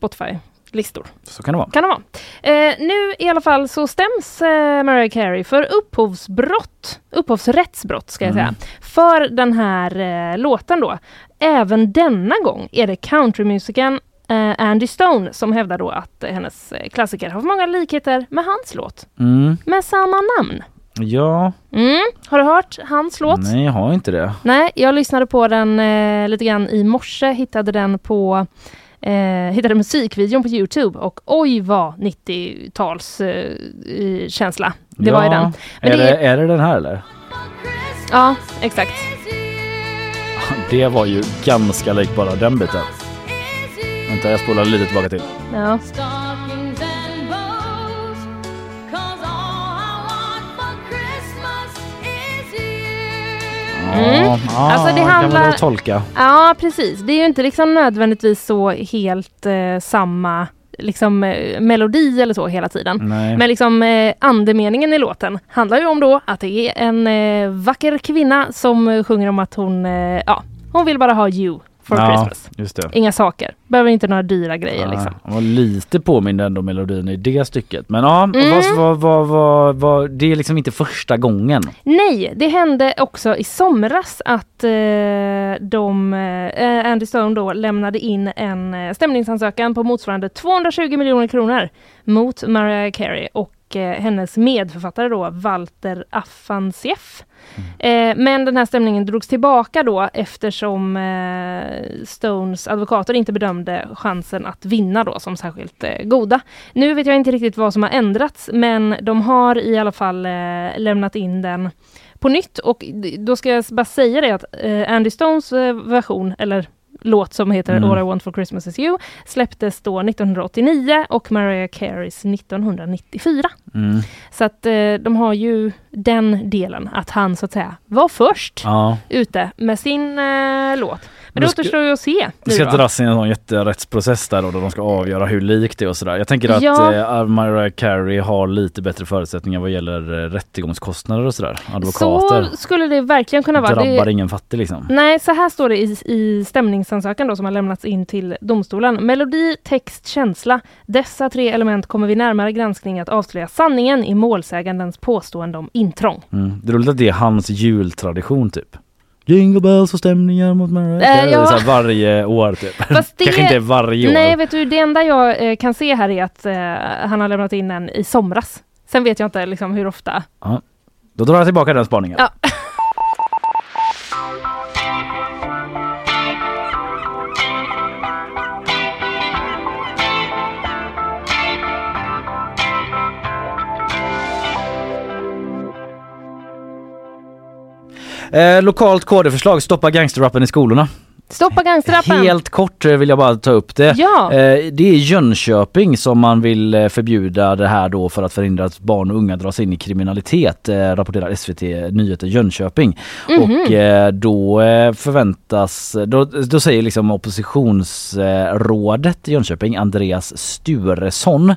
Spotify-listor. Så kan det vara. Kan det vara. Eh, nu i alla fall så stäms eh, Mariah Carey för upphovsbrott, upphovsrättsbrott ska jag Mm. säga, för den här eh, låten då. Även denna gång är det countrymusikern eh, Andy Stone som hävdar då att hennes eh, klassiker har många likheter med hans låt Mm. med samma namn. Ja, Mm. Har du hört hans låt? nej jag har inte det. Nej, jag lyssnade på den eh, lite grann i morse, hittade den på eh, hittade musikvideon på Youtube och oj vad 90-tals eh, känsla det var i Ja. den. Men är, det är det den här eller? Ja, exakt. Det var ju ganska lik bara den biten. Vänta, jag spolar lite tillbaka till. Ja. Mm. Ja, Alltså, det kan handlar- man då tolka. Ja, precis. Det är ju inte liksom nödvändigtvis så helt eh, samma liksom, eh, melodi eller så hela tiden. Nej. Men liksom eh, andemeningen i låten handlar ju om då att det är en eh, vacker kvinna som sjunger om att hon, eh, ja, hon vill bara ha you for ja, Christmas. just det. Inga saker. Behöver inte några dyra grejer Ja, liksom. Var lite påmind ändå melodin i det stycket. Men ja, Mm. vad, vad, vad, vad, vad, det är liksom inte första gången. Nej, det hände också i somras att eh, de, eh, Andy Stone då lämnade in en eh, stämningsansökan på motsvarande 220 miljoner kronor mot Mariah Carey och eh, hennes medförfattare då Walter Afanasieff. Eh, men den här stämningen drogs tillbaka då eftersom eh, Stones advokater inte bedömde chansen att vinna då som särskilt goda. Nu vet jag inte riktigt vad som har ändrats men de har i alla fall lämnat in den på nytt och då ska jag bara säga det att Andy Stones version, eller låt som heter Mm. All I want for Christmas is you, släpptes då 1989 och Mariah Careys 1994. Mm. Så att eh, de har ju den delen, att han så att säga var först Ja. ute med sin eh, låt. Men det ska- återstår ju att se. Det ska då. dras i en sån jätterättsprocess där då, där de ska avgöra hur likt det är och sådär. Jag tänker att Ja. eh, Mariah Carey har lite bättre förutsättningar vad gäller eh, rättegångskostnader och sådär. Advokater. Så skulle det verkligen kunna vara. Drabbar Det- ingen fattig liksom. Nej, så här står det i, i stämningsansökan då som har lämnats in till domstolen. Melodi, text, känsla. Dessa tre element kommer vid närmare granskning att avslöja sanningen i målsägandens påstående om intrång. Mm. Det är roligt att det är hans jultradition typ. Jingle bells och stämningar mot Mariah Äh, Carey. ja. Så här varje år typ. Fast det- Kanske inte varje år. Nej, vet du, det enda jag eh, kan se här är att eh, han har lämnat in en i somras. Sen vet jag inte liksom hur ofta. Ja. Då drar jag tillbaka den spaningen. Ja. Eh, lokalt KD-förslag, stoppa gangsterrappen i skolorna. Stoppa gangsterrappen! Helt kort eh, vill jag bara ta upp det. Ja. Eh, det är Jönköping som man vill eh, förbjuda det här då för att förhindra att barn och unga dras in i kriminalitet, rapporterar SVT Nyheter Jönköping. Mhm. Och eh, då förväntas, då, då säger liksom oppositionsrådet i Jönköping, Andreas Sturesson,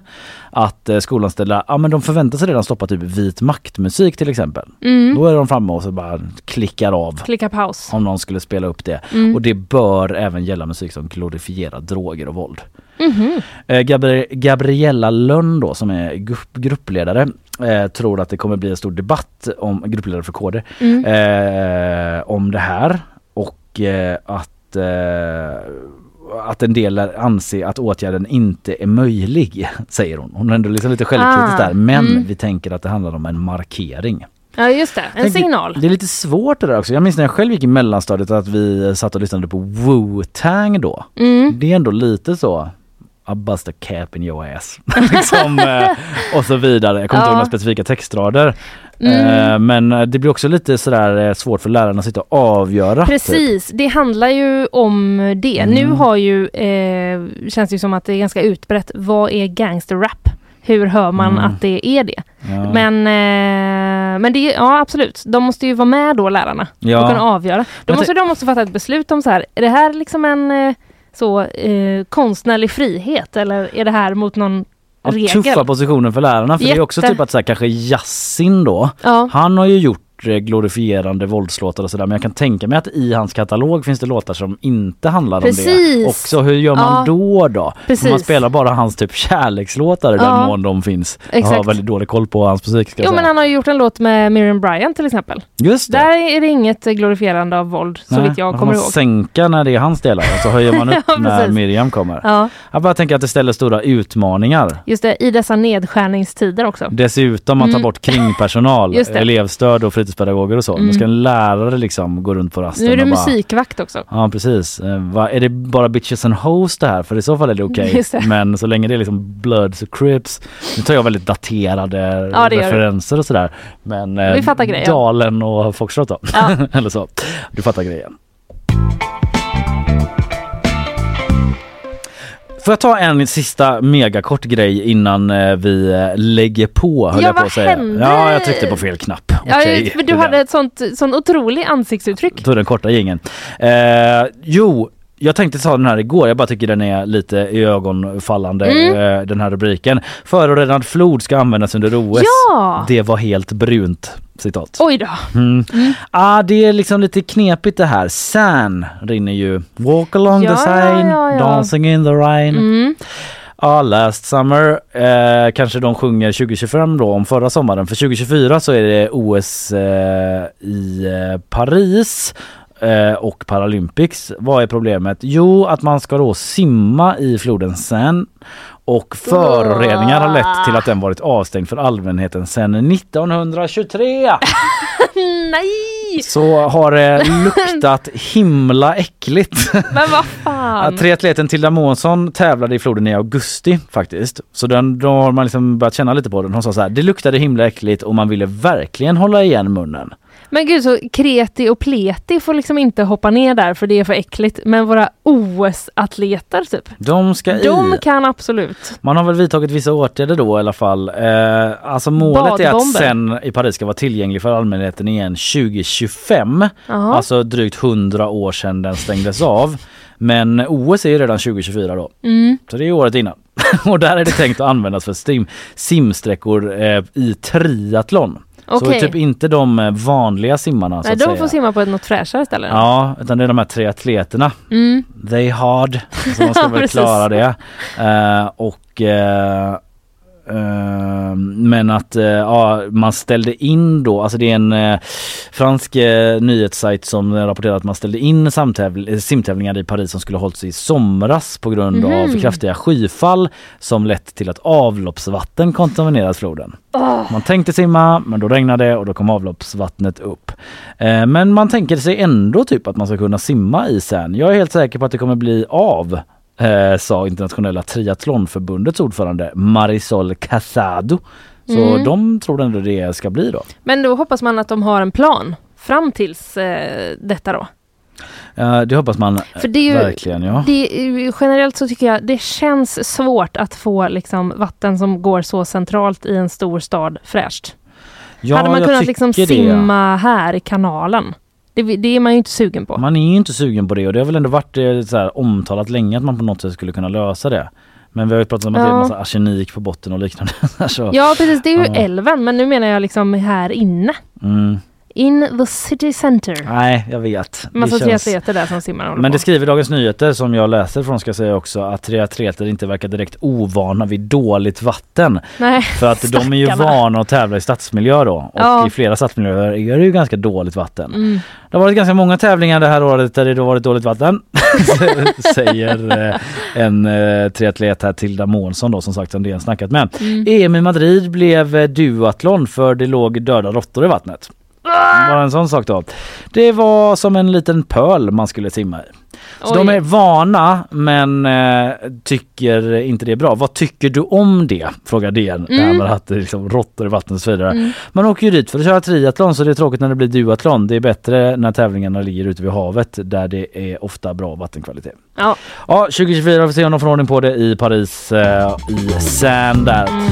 att skolanställda, ja men de förväntar sig redan stoppa typ vit maktmusik till exempel. Mm. Då är de framme och så bara klickar av Klicka paus. om någon skulle spela upp det. Mm. Och det bör även gälla musik som glorifierar droger och våld. Mhm. Eh, Gabri- Gabriella Lönn då som är grupp, gruppledare eh, tror att det kommer bli en stor debatt om gruppledare för KD Mm. eh, om det här och eh, att eh, att en del anser att åtgärden inte är möjlig, säger hon. Hon är ändå liksom lite självkritisk Ah, där, men mm. vi tänker att det handlar om en markering. Ja, just det. En Tänk- signal. Det är lite svårt det där också. Jag minns när jag själv gick i mellanstadiet att vi satt och lyssnade på Wu-Tang då. Mm. Det är ändå lite så I bust a cap in your ass. liksom, eh, och så vidare. Jag kommer inte Ja. ihåg några specifika textrader. Mm. Eh, men eh, det blir också lite sådär svårt för lärarna att sitta och avgöra. Typ. Precis, det handlar ju om det. Mm. Nu har ju, eh, känns det ju som att det är ganska utbrett, vad är gangsterrap? Hur hör man Mm. att det är det? Ja. Men, eh, men det, ja absolut, de måste ju vara med då lärarna Ja. och kunna avgöra. Då måste de måste fatta ett beslut om så här, är det här liksom en eh, så eh, konstnärlig frihet eller är det här mot någon Ja, regel? tuffa positioner för lärarna för det är också Jätte. typ att så här, kanske Yasin då, han har ju gjort eh, glorifierande våldslåtar och sådär men jag kan tänka mig att i hans katalog finns det låtar som inte handlar om Precis. det. Också hur gör man Ja. då då? Precis. Man spelar bara hans typ kärlekslåtar i Ja. den mån de finns. Jag har Exakt. väldigt dålig koll på hans musik ska Jo säga. men han har gjort en låt med Miriam Bryant till exempel. Just det. Där är det inget eh, glorifierande av våld så vitt jag kommer ihåg. sänka när det är hans delar och så höjer man upp Ja, när. Miriam kommer. Ja, Jag bara tänker att det ställer stora utmaningar. just det, i dessa nedskärningstider också. Dessutom man tar Mm. bort kringpersonal, elevstöd och fritidspedagoger och så. Mm. Nu ska en lärare liksom gå runt på rasten Nu är bara... musikvakt också. Ja precis. Eh, va, är det bara bitches and hoes det här? För i så fall är det okej. Det. Men så länge det är liksom bloods och crips. Nu tar jag väldigt daterade Ja, du. referenser och sådär. Men eh, Vi fattar grejen. Dalen och Foxtrot då. Ja. Eller så. Du fattar grejen. Får jag ta en sista megakort grej innan eh, vi eh, lägger på höll Ja, jag på att säga. hände? Ja, jag tryckte på fel knapp. Ja, Okej, för du hade ett sånt, sån otrolig ansiktsuttryck. tog den korta gingen. Eh, jo, jag tänkte ta den här igår. Jag bara tycker den är lite i ögonfallande Mm. eh, den här rubriken. Förorenad flod ska användas under OS. Ja! Det var helt brunt. Citat. Oj då. Mm. Ah, det är liksom lite knepigt det här. San rinner ju. Walk along Ja, the sign, ja, ja. dancing in the rain. Mm. Ja, Last Summer eh, kanske de sjunger 2025 då om förra sommaren. För 2024 så är det OS eh, i eh, Paris eh, och Paralympics. Vad är problemet? Jo, att man ska då simma i floden Seine och föroreningar har lett till att den varit avstängd för allmänheten sedan 1923. Nej! Så har det luktat himla äckligt. Men vad fan. Triatleten Tilda Månsson tävlade i floden i augusti faktiskt. Så den, då har man liksom börjat känna lite på den. Hon sa så här, det luktade himla äckligt och man ville verkligen hålla igen munnen. Men gud så kreti och pleti får liksom inte hoppa ner där för det är för äckligt. Men våra OS-atleter typ. De ska De i. kan absolut. Man har väl vidtagit vissa åtgärder då i alla fall. Eh, alltså målet är att Badbomber. sen i Paris ska vara tillgänglig för allmänheten igen 2025. Jaha. Alltså drygt 100 år sedan den stängdes av. Men OS är ju redan 2024 då. Mm. Så det är året innan. och där är det tänkt att användas för sim, simsträckor eh, i triathlon. Så Okej. typ inte de eh, vanliga simmarna så Nej, de säga. får simma på ett något fräschare ställe. Ja, utan det är de här triatleterna. Mm. They hard. Så man ska väl klara det. Eh, och eh, eh, men att eh, ja, man ställde in då, alltså det är en eh, fransk eh, nyhetssajt som rapporterar att man ställde in simtävlingar i Paris som skulle hållits i somras på grund Mhm. av kraftiga skyfall som lett till att avloppsvatten kontaminerat floden. Åh. Man tänkte simma men då regnade det och då kom avloppsvattnet upp. Eh, men man tänker sig ändå typ att man ska kunna simma i sen. Jag är helt säker på att det kommer bli av. Eh, sa internationella triathlonförbundets ordförande Marisol Casado. Så Mm. de tror ändå det ska bli då. Men då hoppas man att de har en plan fram tills eh, detta då. Eh, det hoppas man eh, För det är ju, verkligen ja. det är, generellt så tycker jag det känns svårt att få liksom, vatten som går så centralt i en stor stad fräscht. ja Hade man kunnat liksom simma här i kanalen? Det, det är man ju inte sugen på. Man är ju inte sugen på det och det har väl ändå varit eh, så här, omtalat länge att man på något sätt skulle kunna lösa det. Men vi har ju pratat om att det är en Ja. massa arsenik på botten och liknande. så, Ja precis, det är ju Ja. älven men nu menar jag liksom här inne. mm. In the city center. Nej, jag vet. Massa känns- triatleter där som simmar håller Men på. det skriver Dagens Nyheter som jag läser från ska jag säga också att triatleter inte verkar direkt ovana vid dåligt vatten. Nej, För att de är ju stackarna. vana att tävla i stadsmiljö då och Ja. i flera stadsmiljöer är det ju ganska dåligt vatten. Mm. Det har varit ganska många tävlingar det här året där det har varit dåligt vatten. Säger eh, en eh, triatlet här Tilda Månsson då som sagt som DN snackat med. Mm. EM i Madrid blev eh, duathlon för det låg döda råttor i vattnet. Bara en sån sak då. Det var som en liten pöl man skulle simma i. Så Oj. de är vana men eh, tycker inte det är bra. Vad tycker du om det? Frågar DN. Det här Mm. med att det är liksom råttor i vattnet och så vidare. Mm. Man åker ju dit för att köra triathlon så det är tråkigt när det blir duathlon. Det är bättre när tävlingarna ligger ute vid havet där det är ofta bra vattenkvalitet. Ja. Ja, 2024 får vi se om de får ordning på det i Paris eh, i Seine där. Mm.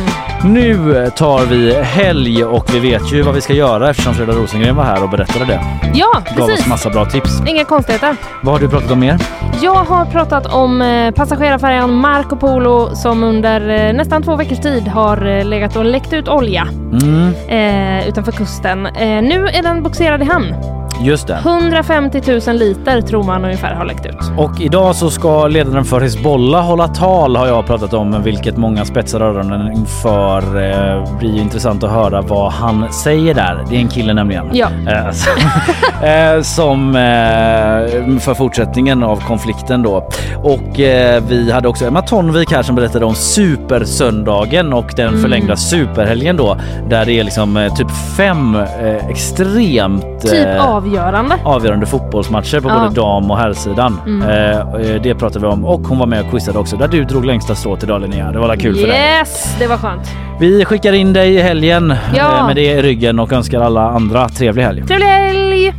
Nu tar vi helg och vi vet ju vad vi ska göra eftersom Freda Rosengren var här och berättade det. Ja, Gav oss precis. massa bra tips. Inga konstigheter. Vad har du pratat om mer? Jag har pratat om eh, passagerarfärjan Marco Polo som under eh, nästan två veckors tid har eh, legat och läckt ut olja Mm, utanför kusten. Nu är den boxerad i hamn. Just det. 150 000 liter tror man ungefär har läckt ut. Och idag så ska ledaren för Hizbollah hålla tal har jag pratat om, vilket många spetsar öronen inför. Eh, blir intressant att höra vad han säger där. Det är en kille nämligen. Ja. Eh, så- eh, som eh, för fortsättningen av konflikten då. Och eh, vi hade också Emma Tonvik här som berättade om supersöndagen och den Mm. förlängda superhelgen då där det är liksom eh, typ fem extremt Typ eh, avgörande. avgörande fotbollsmatcher på Ja. både dam och herrsidan. Mm. Eh, eh, det pratade vi om och hon var med och quizade också där du drog längsta strået idag Linnea. Det var kul för dig. Yes, det var skönt. Vi skickar in dig i helgen Ja. eh, med det i ryggen och önskar alla andra trevlig helg. Trevlig helg!